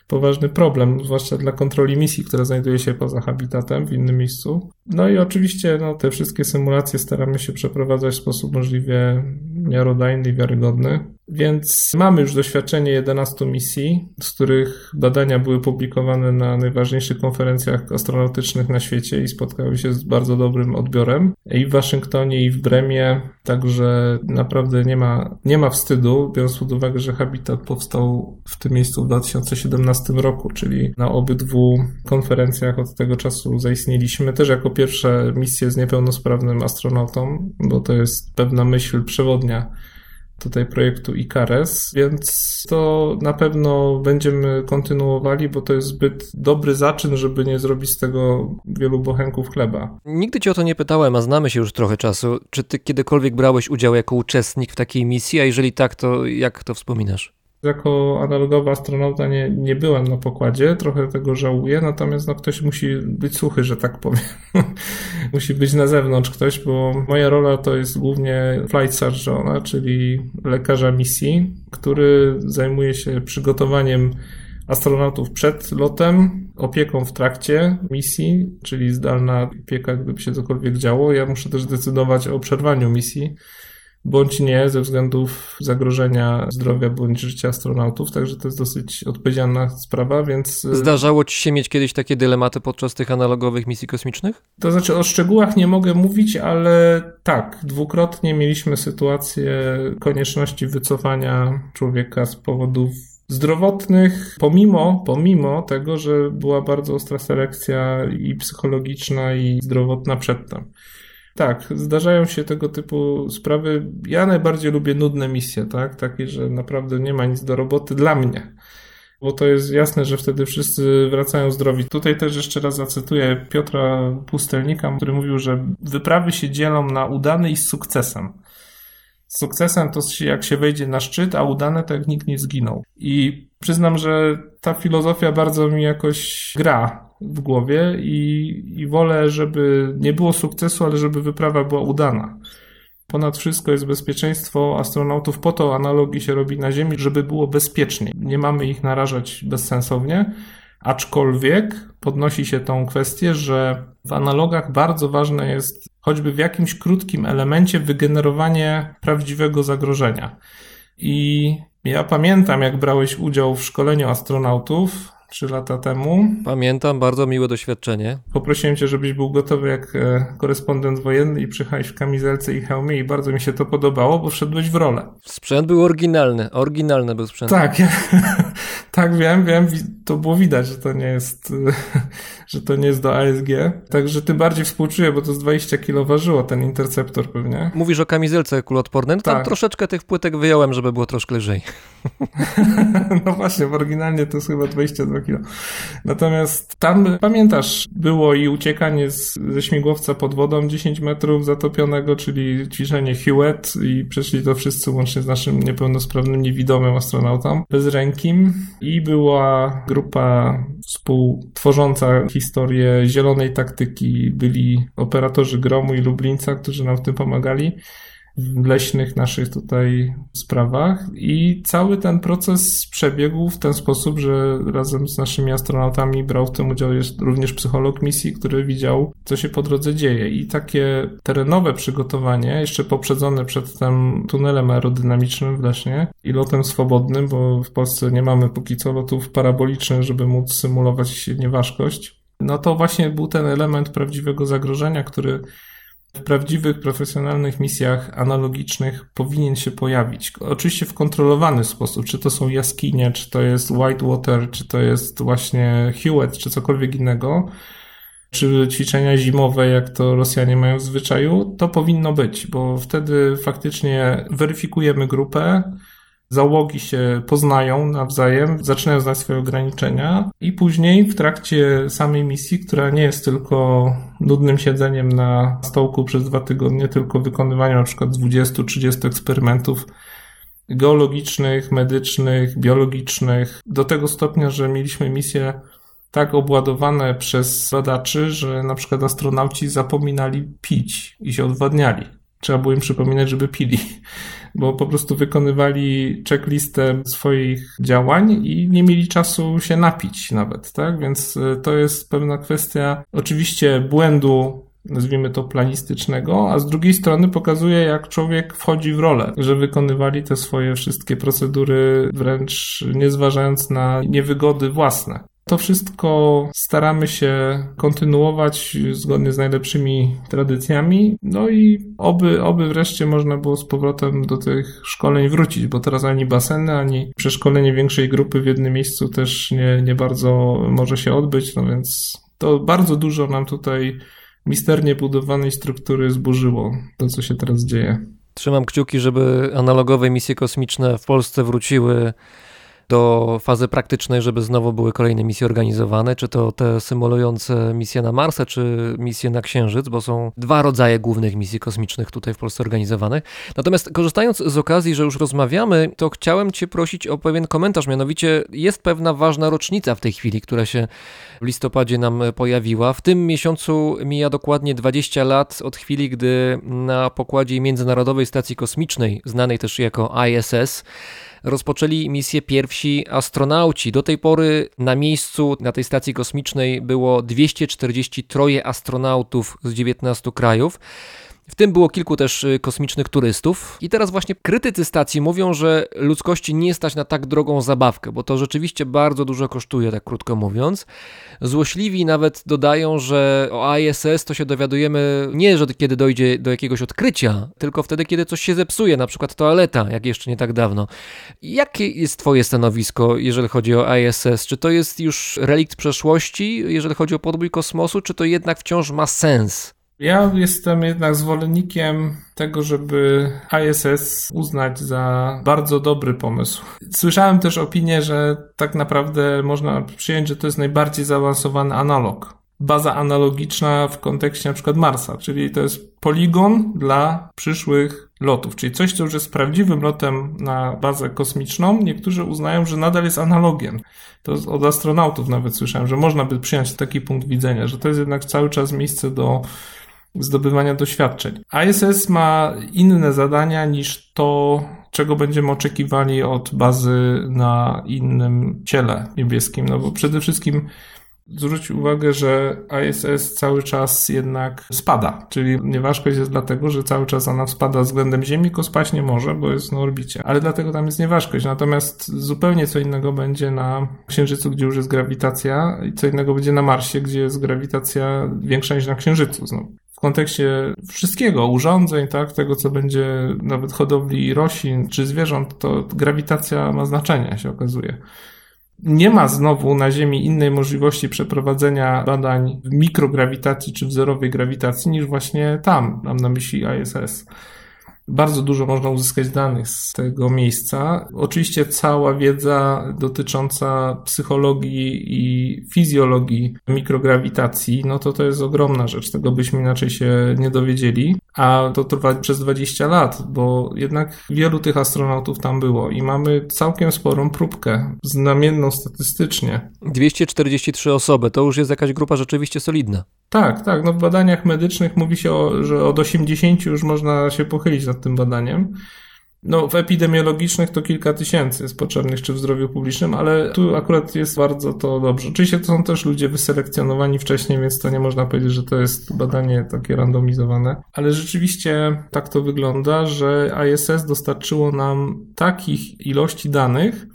poważny problem, zwłaszcza dla kontroli misji, która znajduje się poza habitatem w innym miejscu. No i oczywiście no, te wszystkie symulacje staramy się przeprowadzać w sposób możliwie miarodajny i wiarygodny. Więc mamy już doświadczenie 11 misji, z których badania były publikowane na najważniejszych konferencjach astronautycznych na świecie i spotkały się z bardzo dobrym odbiorem. I w Waszyngtonie, i w Bremie, także naprawdę nie ma, nie ma wstydu, biorąc pod uwagę, że Habitat powstał w tym miejscu w 2017 roku, czyli na obydwu konferencjach od tego czasu zaistnieliśmy, też jako pierwsze misje z niepełnosprawnym astronautą, bo to jest pewna myśl przewodnia tutaj projektu Icares, więc to na pewno będziemy kontynuowali, bo to jest zbyt dobry zaczyn, żeby nie zrobić z tego wielu bochenków chleba. Nigdy cię o to nie pytałem, a znamy się już trochę czasu. Czy ty kiedykolwiek brałeś udział jako uczestnik w takiej misji, a jeżeli tak, to jak to wspominasz? Jako analogowy astronauta nie, nie byłem na pokładzie, trochę tego żałuję, natomiast no, ktoś musi być suchy, że tak powiem. musi być na zewnątrz ktoś, bo moja rola to jest głównie flight surgeona, czyli lekarza misji, który zajmuje się przygotowaniem astronautów przed lotem, opieką w trakcie misji, czyli zdalna opieka, gdyby się cokolwiek działo. Ja muszę też decydować o przerwaniu misji bądź nie ze względów zagrożenia zdrowia bądź życia astronautów, także to jest dosyć odpowiedzialna sprawa, więc... Zdarzało ci się mieć kiedyś takie dylematy podczas tych analogowych misji kosmicznych? To znaczy o szczegółach nie mogę mówić, ale tak, dwukrotnie mieliśmy sytuację konieczności wycofania człowieka z powodów zdrowotnych, pomimo, pomimo tego, że była bardzo ostra selekcja i psychologiczna i zdrowotna przedtem. Tak, zdarzają się tego typu sprawy. Ja najbardziej lubię nudne misje, tak? Takie, że naprawdę nie ma nic do roboty dla mnie. Bo to jest jasne, że wtedy wszyscy wracają zdrowi. Tutaj też jeszcze raz zacytuję Piotra Pustelnika, który mówił, że wyprawy się dzielą na udane i z sukcesem. Sukcesem to jak się wejdzie na szczyt, a udane to jak nikt nie zginął. I przyznam, że ta filozofia bardzo mi jakoś gra w głowie i, i wolę, żeby nie było sukcesu, ale żeby wyprawa była udana. Ponad wszystko jest bezpieczeństwo astronautów. Po to analogii się robi na Ziemi, żeby było bezpiecznie. Nie mamy ich narażać bezsensownie. Aczkolwiek podnosi się tą kwestię, że w analogach bardzo ważne jest choćby w jakimś krótkim elemencie wygenerowanie prawdziwego zagrożenia. I ja pamiętam, jak brałeś udział w szkoleniu astronautów trzy lata temu. Pamiętam, bardzo miłe doświadczenie. Poprosiłem cię, żebyś był gotowy jak e, korespondent wojenny i przyjechałeś w kamizelce i hełmie i bardzo mi się to podobało, bo wszedłeś w rolę. Sprzęt był oryginalny, oryginalny był sprzęt. Tak, ja, tak wiem, wiem, to było widać, że to nie jest, że to nie jest do ASG. Także tym bardziej współczuję, bo to z 20 kg ważyło ten interceptor pewnie. Mówisz o kamizelce kuloodpornej? No tam Tak. troszeczkę tych płytek wyjąłem, żeby było troszkę lżej. No właśnie, bo oryginalnie to jest chyba 22 kg. Natomiast tam, pamiętasz, było i uciekanie z, ze śmigłowca pod wodą 10 metrów zatopionego, czyli ćwiczenie Hewitt i przeszli to wszyscy łącznie z naszym niepełnosprawnym, niewidomym astronautą bezrękim i była grupa współtworząca historię zielonej taktyki. Byli operatorzy Gromu i Lublińca, którzy nam w tym pomagali w leśnych naszych tutaj sprawach i cały ten proces przebiegł w ten sposób, że razem z naszymi astronautami brał w tym udział również psycholog misji, który widział, co się po drodze dzieje. I takie terenowe przygotowanie, jeszcze poprzedzone przedtem tunelem aerodynamicznym w Lesznie i lotem swobodnym, bo w Polsce nie mamy póki co lotów parabolicznych, żeby móc symulować nieważkość, no to właśnie był ten element prawdziwego zagrożenia, który w prawdziwych, profesjonalnych misjach analogicznych powinien się pojawić. Oczywiście w kontrolowany sposób, czy to są jaskinie, czy to jest Whitewater, czy to jest właśnie Hewitt, czy cokolwiek innego, czy ćwiczenia zimowe, jak to Rosjanie mają w zwyczaju, to powinno być, bo wtedy faktycznie weryfikujemy grupę, załogi się poznają nawzajem, zaczynają znać swoje ograniczenia i później w trakcie samej misji, która nie jest tylko nudnym siedzeniem na stołku przez dwa tygodnie, tylko wykonywaniem na przykład 20-30 eksperymentów geologicznych, medycznych, biologicznych, do tego stopnia, że mieliśmy misje tak obładowane przez badaczy, że na przykład astronauci zapominali pić i się odwadniali. Trzeba było im przypominać, żeby pili, bo po prostu wykonywali checklistę swoich działań i nie mieli czasu się napić nawet, tak? Więc y, to jest pewna kwestia oczywiście błędu nazwijmy to planistycznego, a z drugiej strony pokazuje, jak człowiek wchodzi w rolę, że wykonywali te swoje wszystkie procedury, wręcz nie zważając na niewygody własne. To wszystko staramy się kontynuować zgodnie z najlepszymi tradycjami, no i oby, oby wreszcie można było z powrotem do tych szkoleń wrócić, bo teraz ani baseny, ani przeszkolenie większej grupy w jednym miejscu też nie, nie bardzo może się odbyć, no więc to bardzo dużo nam tutaj misternie budowanej struktury zburzyło to, co się teraz dzieje. Trzymam kciuki, żeby analogowe misje kosmiczne w Polsce wróciły do fazy praktycznej, żeby znowu były kolejne misje organizowane, czy to te symulujące misje na Marsa, czy misje na Księżyc, bo są dwa rodzaje głównych misji kosmicznych tutaj w Polsce organizowanych. Natomiast korzystając z okazji, że już rozmawiamy, to chciałem Cię prosić o pewien komentarz, mianowicie jest pewna ważna rocznica w tej chwili, która się w listopadzie nam pojawiła. W tym miesiącu mija dokładnie 20 lat od chwili, gdy na pokładzie Międzynarodowej Stacji Kosmicznej, znanej też jako ISS, rozpoczęli misję pierwsi astronauci. Do tej pory na miejscu na tej stacji kosmicznej było 243 astronautów z 19 krajów. W tym było kilku też y, kosmicznych turystów. I teraz właśnie krytycy stacji mówią, że ludzkości nie stać na tak drogą zabawkę, bo to rzeczywiście bardzo dużo kosztuje, tak krótko mówiąc. Złośliwi nawet dodają, że o ISS to się dowiadujemy nie, że kiedy dojdzie do jakiegoś odkrycia, tylko wtedy, kiedy coś się zepsuje, na przykład toaleta, jak jeszcze nie tak dawno. Jakie jest Twoje stanowisko, jeżeli chodzi o ISS? Czy to jest już relikt przeszłości, jeżeli chodzi o podbój kosmosu, czy to jednak wciąż ma sens? Ja jestem jednak zwolennikiem tego, żeby ISS uznać za bardzo dobry pomysł. Słyszałem też opinię, że tak naprawdę można przyjąć, że to jest najbardziej zaawansowany analog baza analogiczna w kontekście na przykład Marsa, czyli to jest poligon dla przyszłych lotów, czyli coś, co już jest prawdziwym lotem na bazę kosmiczną. Niektórzy uznają, że nadal jest analogiem. To od astronautów nawet słyszałem, że można by przyjąć taki punkt widzenia, że to jest jednak cały czas miejsce do zdobywania doświadczeń. ISS ma inne zadania niż to, czego będziemy oczekiwali od bazy na innym ciele niebieskim, no bo przede wszystkim zwróć uwagę, że ISS cały czas jednak spada, czyli nieważkość jest dlatego, że cały czas ona spada względem Ziemi, tylko spać nie może, bo jest na orbicie, ale dlatego tam jest nieważkość. Natomiast zupełnie co innego będzie na Księżycu, gdzie już jest grawitacja i co innego będzie na Marsie, gdzie jest grawitacja większa niż na Księżycu znowu kontekście wszystkiego, urządzeń, tak, tego co będzie nawet hodowli roślin czy zwierząt, to grawitacja ma znaczenie, się okazuje. Nie ma znowu na Ziemi innej możliwości przeprowadzenia badań w mikrograwitacji czy w zerowej grawitacji niż właśnie tam, mam na myśli ISS. Bardzo dużo można uzyskać danych z tego miejsca. Oczywiście cała wiedza dotycząca psychologii i fizjologii mikrograwitacji, no to to jest ogromna rzecz. Tego byśmy inaczej się nie dowiedzieli. A to trwa przez 20 lat, bo jednak wielu tych astronautów tam było i mamy całkiem sporą próbkę, znamienną statystycznie. 243 osoby, to już jest jakaś grupa rzeczywiście solidna. Tak, tak. No w badaniach medycznych mówi się, o, że od 80 już można się pochylić nad tym badaniem. No, w epidemiologicznych to kilka tysięcy jest potrzebnych, czy w zdrowiu publicznym, ale tu akurat jest bardzo to dobrze. Oczywiście to są też ludzie wyselekcjonowani wcześniej, więc to nie można powiedzieć, że to jest badanie takie randomizowane. Ale rzeczywiście tak to wygląda, że ISS dostarczyło nam takich ilości danych,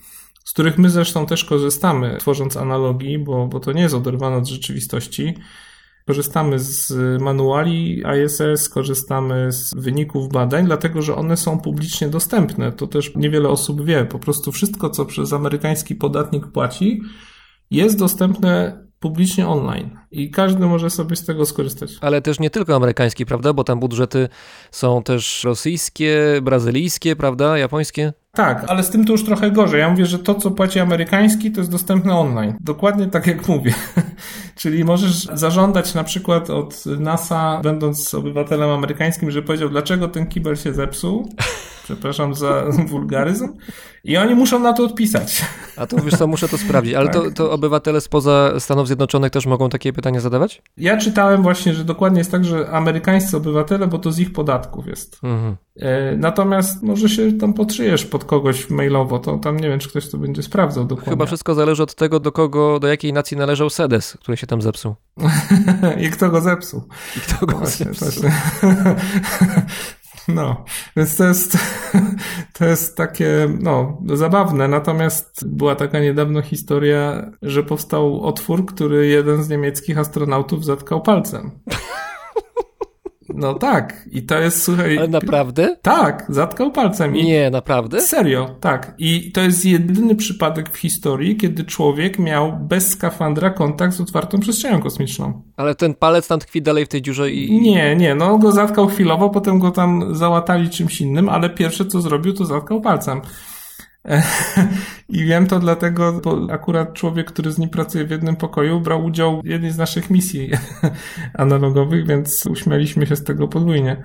z których my zresztą też korzystamy, tworząc analogii, bo, bo to nie jest oderwane od rzeczywistości. Korzystamy z manuali ISS, korzystamy z wyników badań, dlatego że one są publicznie dostępne. To też niewiele osób wie. Po prostu wszystko, co przez amerykański podatnik płaci, jest dostępne publicznie online i każdy może sobie z tego skorzystać. Ale też nie tylko amerykański, prawda? Bo tam budżety są też rosyjskie, brazylijskie, prawda? Japońskie. Tak, ale z tym to już trochę gorzej. Ja mówię, że to, co płaci amerykański, to jest dostępne online. Dokładnie tak jak mówię. Czyli możesz zażądać na przykład od NASA, będąc obywatelem amerykańskim, że powiedział, dlaczego ten kibel się zepsuł. Przepraszam za wulgaryzm. I oni muszą na to odpisać. A to wiesz co, muszę to sprawdzić. Ale to, to obywatele spoza Stanów Zjednoczonych też mogą takie pytania zadawać? Ja czytałem właśnie, że dokładnie jest tak, że amerykańscy obywatele, bo to z ich podatków jest. Mhm. E, Natomiast może się tam podszyjesz pod kogoś mailowo, to tam nie wiem, czy ktoś to będzie sprawdzał dokładnie. Chyba wszystko zależy od tego, do kogo, do jakiej nacji należał Sedes, który się tam zepsuł. I kto go zepsuł. I kto go Właśnie, zepsuł. właśnie. No, więc to jest, to jest takie, no, zabawne. Natomiast była taka niedawno historia, że powstał otwór, który jeden z niemieckich astronautów zatkał palcem. No tak, i to jest, słuchaj. Ale naprawdę? Tak, zatkał palcem. I Nie, naprawdę? Serio, tak. I to jest jedyny przypadek w historii, kiedy człowiek miał bez skafandra kontakt z otwartą przestrzenią kosmiczną. Ale ten palec tam tkwi dalej w tej dziurze i... Nie, nie, no go zatkał chwilowo, potem go tam załatali czymś innym, ale pierwsze co zrobił, to zatkał palcem. I wiem to dlatego, bo akurat człowiek, który z nim pracuje w jednym pokoju, brał udział w jednej z naszych misji analogowych, więc uśmialiśmy się z tego podwójnie.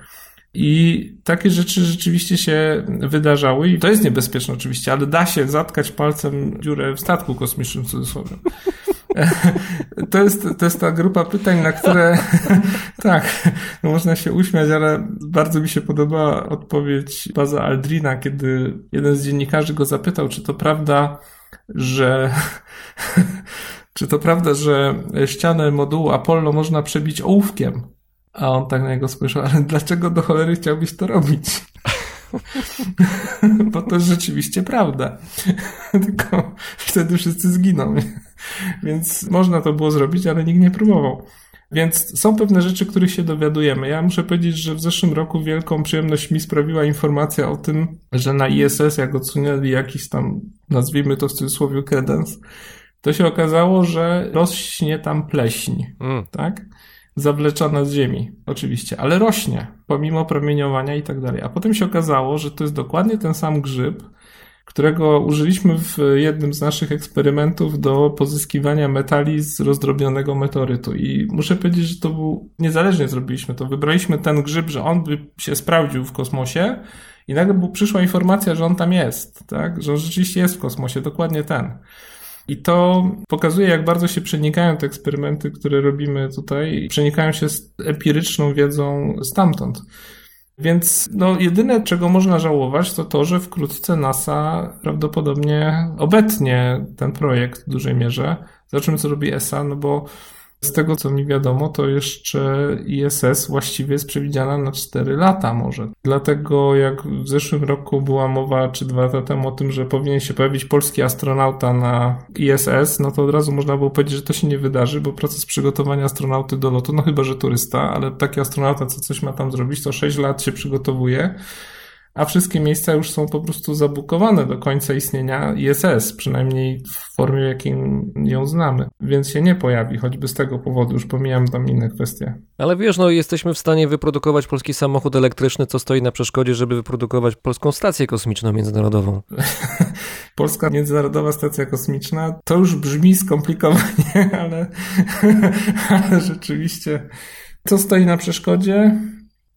I takie rzeczy rzeczywiście się wydarzały i to jest niebezpieczne oczywiście, ale da się zatkać palcem dziurę w statku kosmicznym w cudzysłowie. To jest, to jest ta grupa pytań, na które tak, no można się uśmiać, ale bardzo mi się podobała odpowiedź Baza Aldrina, kiedy jeden z dziennikarzy go zapytał, czy to prawda, że czy to prawda, że ścianę modułu Apollo można przebić ołówkiem? A on tak na niego spojrzał, ale dlaczego do cholery chciałbyś to robić? Bo to jest rzeczywiście prawda. Tylko wtedy wszyscy zginą. Więc można to było zrobić, ale nikt nie próbował. Więc są pewne rzeczy, których się dowiadujemy. Ja muszę powiedzieć, że w zeszłym roku wielką przyjemność mi sprawiła informacja o tym, że na ISS, jak odsunęli jakiś tam, nazwijmy to w cudzysłowie kredens, to się okazało, że rośnie tam pleśń, Mm. tak? Zawleczona z ziemi, oczywiście, ale rośnie, pomimo promieniowania i tak dalej. A potem się okazało, że to jest dokładnie ten sam grzyb, którego użyliśmy w jednym z naszych eksperymentów do pozyskiwania metali z rozdrobnionego meteorytu. I muszę powiedzieć, że to był, niezależnie zrobiliśmy to, wybraliśmy ten grzyb, że on by się sprawdził w kosmosie i nagle przyszła informacja, że on tam jest, tak? że on rzeczywiście jest w kosmosie, dokładnie ten. I to pokazuje, jak bardzo się przenikają te eksperymenty, które robimy tutaj, przenikają się z empiryczną wiedzą stamtąd. Więc no, jedyne, czego można żałować, to to, że wkrótce NASA prawdopodobnie obetnie ten projekt w dużej mierze. Zobaczymy, co robi ESA, no bo z tego, co mi wiadomo, to jeszcze ISS właściwie jest przewidziana na 4 lata może. Dlatego jak w zeszłym roku była mowa, czy dwa lata temu o tym, że powinien się pojawić polski astronauta na ISS, no to od razu można było powiedzieć, że to się nie wydarzy, bo proces przygotowania astronauty do lotu, no chyba, że turysta, ale taki astronauta, co coś ma tam zrobić, to 6 lat się przygotowuje a wszystkie miejsca już są po prostu zabukowane do końca istnienia ISS, przynajmniej w formie, jakiej ją znamy, więc się nie pojawi, choćby z tego powodu, już pomijam tam inne kwestie. Ale wiesz, no jesteśmy w stanie wyprodukować polski samochód elektryczny, co stoi na przeszkodzie, żeby wyprodukować polską stację kosmiczną międzynarodową. Polska Międzynarodowa Stacja Kosmiczna to już brzmi skomplikowanie, ale, ale rzeczywiście co stoi na przeszkodzie?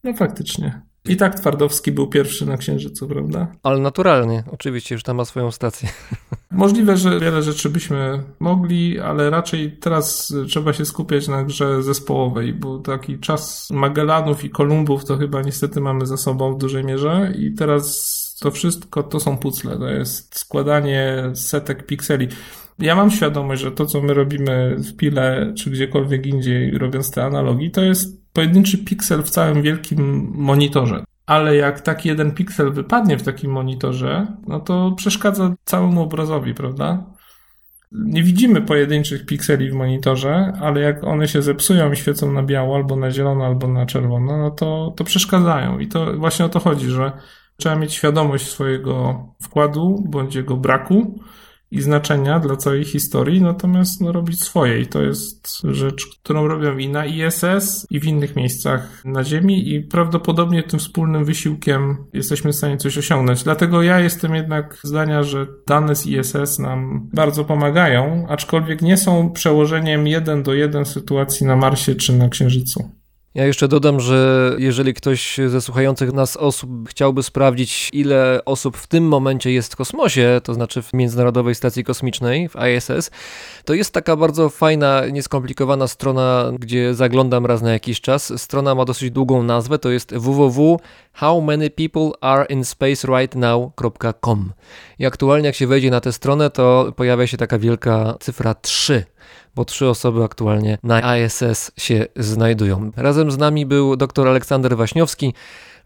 No faktycznie. I tak Twardowski był pierwszy na Księżycu, prawda? Ale naturalnie, oczywiście, już tam ma swoją stację. Możliwe, że wiele rzeczy byśmy mogli, ale raczej teraz trzeba się skupiać na grze zespołowej, bo taki czas Magellanów i Kolumbów to chyba niestety mamy za sobą w dużej mierze i teraz to wszystko to są pucle, to jest składanie setek pikseli. Ja mam świadomość, że to, co my robimy w Pile, czy gdziekolwiek indziej, robiąc te analogii, to jest pojedynczy piksel w całym wielkim monitorze. Ale jak taki jeden piksel wypadnie w takim monitorze, no to przeszkadza całemu obrazowi, prawda? Nie widzimy pojedynczych pikseli w monitorze, ale jak one się zepsują i świecą na biało, albo na zielono, albo na czerwono, no to, to przeszkadzają. I to właśnie o to chodzi, że trzeba mieć świadomość swojego wkładu bądź jego braku i znaczenia dla całej historii, natomiast no, robić swoje. I to jest rzecz, którą robią i na ISS, i w innych miejscach na Ziemi, i prawdopodobnie tym wspólnym wysiłkiem jesteśmy w stanie coś osiągnąć. Dlatego ja jestem jednak zdania, że dane z ISS nam bardzo pomagają, aczkolwiek nie są przełożeniem jeden do jeden sytuacji na Marsie czy na Księżycu. Ja jeszcze dodam, że jeżeli ktoś ze słuchających nas osób chciałby sprawdzić, ile osób w tym momencie jest w kosmosie, to znaczy w Międzynarodowej Stacji Kosmicznej, w ISS, to jest taka bardzo fajna, nieskomplikowana strona, gdzie zaglądam raz na jakiś czas. Strona ma dosyć długą nazwę, to jest www.howmanypeopleareinspacerightnow.com. I aktualnie jak się wejdzie na tę stronę, to pojawia się taka wielka cyfra 3 bo trzy osoby aktualnie na ISS się znajdują. Razem z nami był dr Aleksander Waśniowski,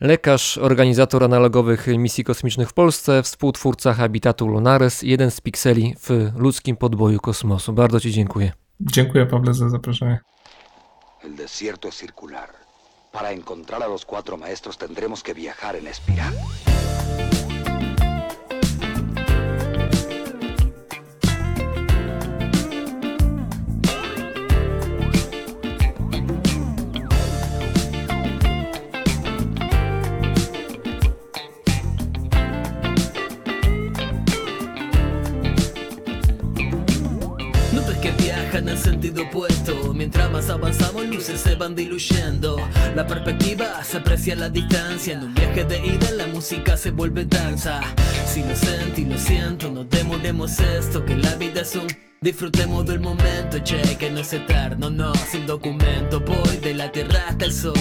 lekarz, organizator analogowych misji kosmicznych w Polsce, współtwórca Habitatu Lunares, jeden z pikseli w ludzkim podboju kosmosu. Bardzo Ci dziękuję. Dziękuję Pawle za zaproszenie. El desierto es circular. Para encontrar a los cuatro maestros tendremos que viajar en espiral. En sentido opuesto. Mientras más avanzamos luces se van diluyendo. La perspectiva se aprecia a la distancia. En un viaje de ida la música se vuelve danza. Si lo sentí, lo siento, no demoremos esto Que la vida es un... Disfrutemos del momento, che, que no es eterno, no, sin documento. Voy de la tierra hasta el sol.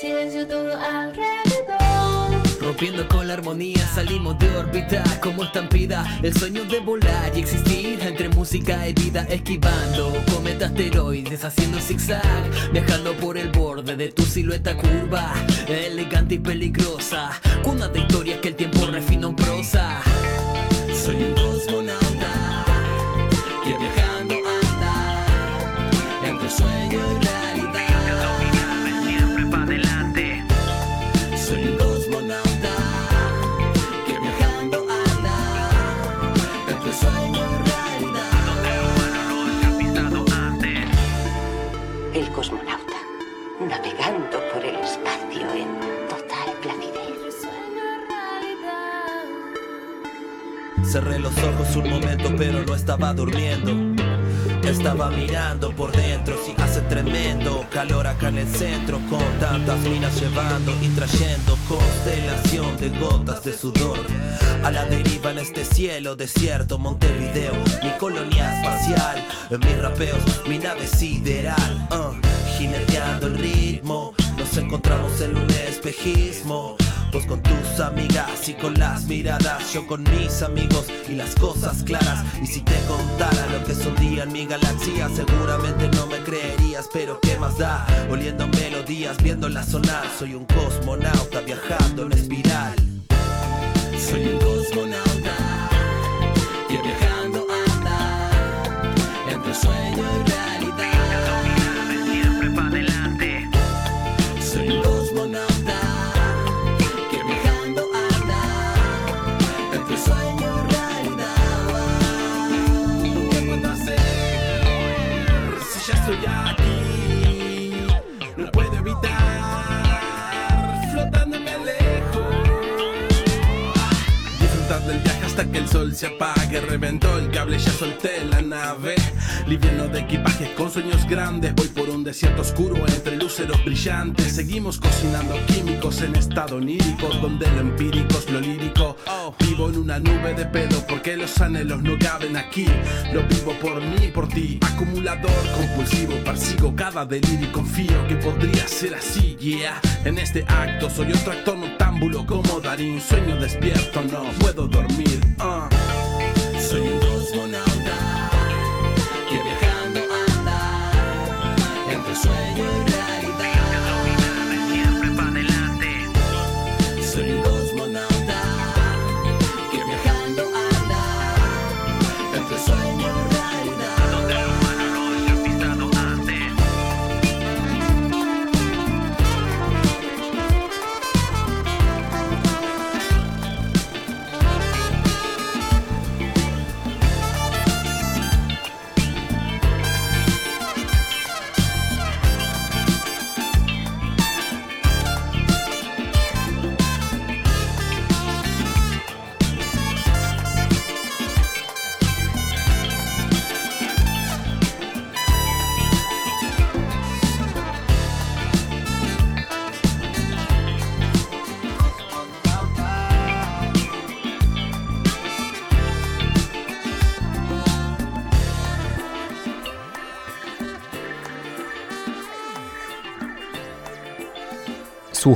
Silencio todo alrededor. Rompiendo con la armonía. Salimos de órbita como estampida. El sueño de volar y existir entre música y vida Esquivando cometas asteroides haciendo zigzag Viajando por el borde de tu silueta curva Elegante y peligrosa. Cuna de historias que el tiempo refina en prosa. Soy un estaba durmiendo. Estaba mirando por dentro, si hace tremendo calor acá en el centro, con tantas minas llevando y trayendo constelación de gotas de sudor. A la deriva en este cielo desierto, Montevideo, mi colonia espacial, mis rapeos, mi nave sideral, uh, jineteando el ritmo, nos encontramos en un espejismo. Con tus amigas y con las miradas, yo con mis amigos y las cosas claras. Y si te contara lo que es un día en mi galaxia, seguramente no me creerías, pero qué más da. Oliendo melodías, viéndolas sonar, soy un cosmonauta viajando en espiral. Soy un cosmonauta hasta que el sol se apague. Reventó el cable, ya solté la nave. Liviano de equipajes con sueños grandes. Voy por un desierto oscuro entre lúceros brillantes. Seguimos cocinando químicos en estado onírico. Donde lo empírico es lo lírico. Vivo en una nube de pedo porque los anhelos no caben aquí. Lo vivo por mí y por ti. Acumulador compulsivo, persigo cada delirio y confío que podría ser así. Yeah, en este acto soy otro actor noctámbulo como Darín. Sueño despierto, no puedo dormir. Ah. Soy un cosmonauta que viajando anda entre sueño y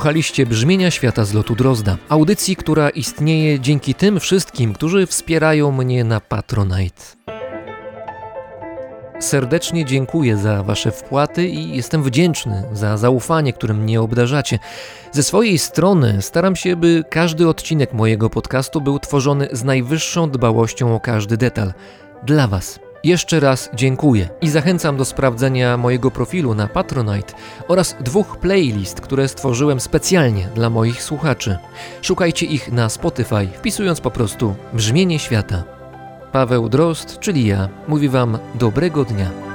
Słuchaliście brzmienia świata z lotu Drozda, audycji, która istnieje dzięki tym wszystkim, którzy wspierają mnie na Patronite. Serdecznie dziękuję za Wasze wpłaty i jestem wdzięczny za zaufanie, którym mnie obdarzacie. Ze swojej strony staram się, by każdy odcinek mojego podcastu był tworzony z najwyższą dbałością o każdy detal. Dla Was. Jeszcze raz dziękuję i zachęcam do sprawdzenia mojego profilu na Patronite oraz dwóch playlist, które stworzyłem specjalnie dla moich słuchaczy. Szukajcie ich na Spotify, wpisując po prostu Brzmienie Świata. Paweł Drozd, czyli ja, mówi Wam dobrego dnia.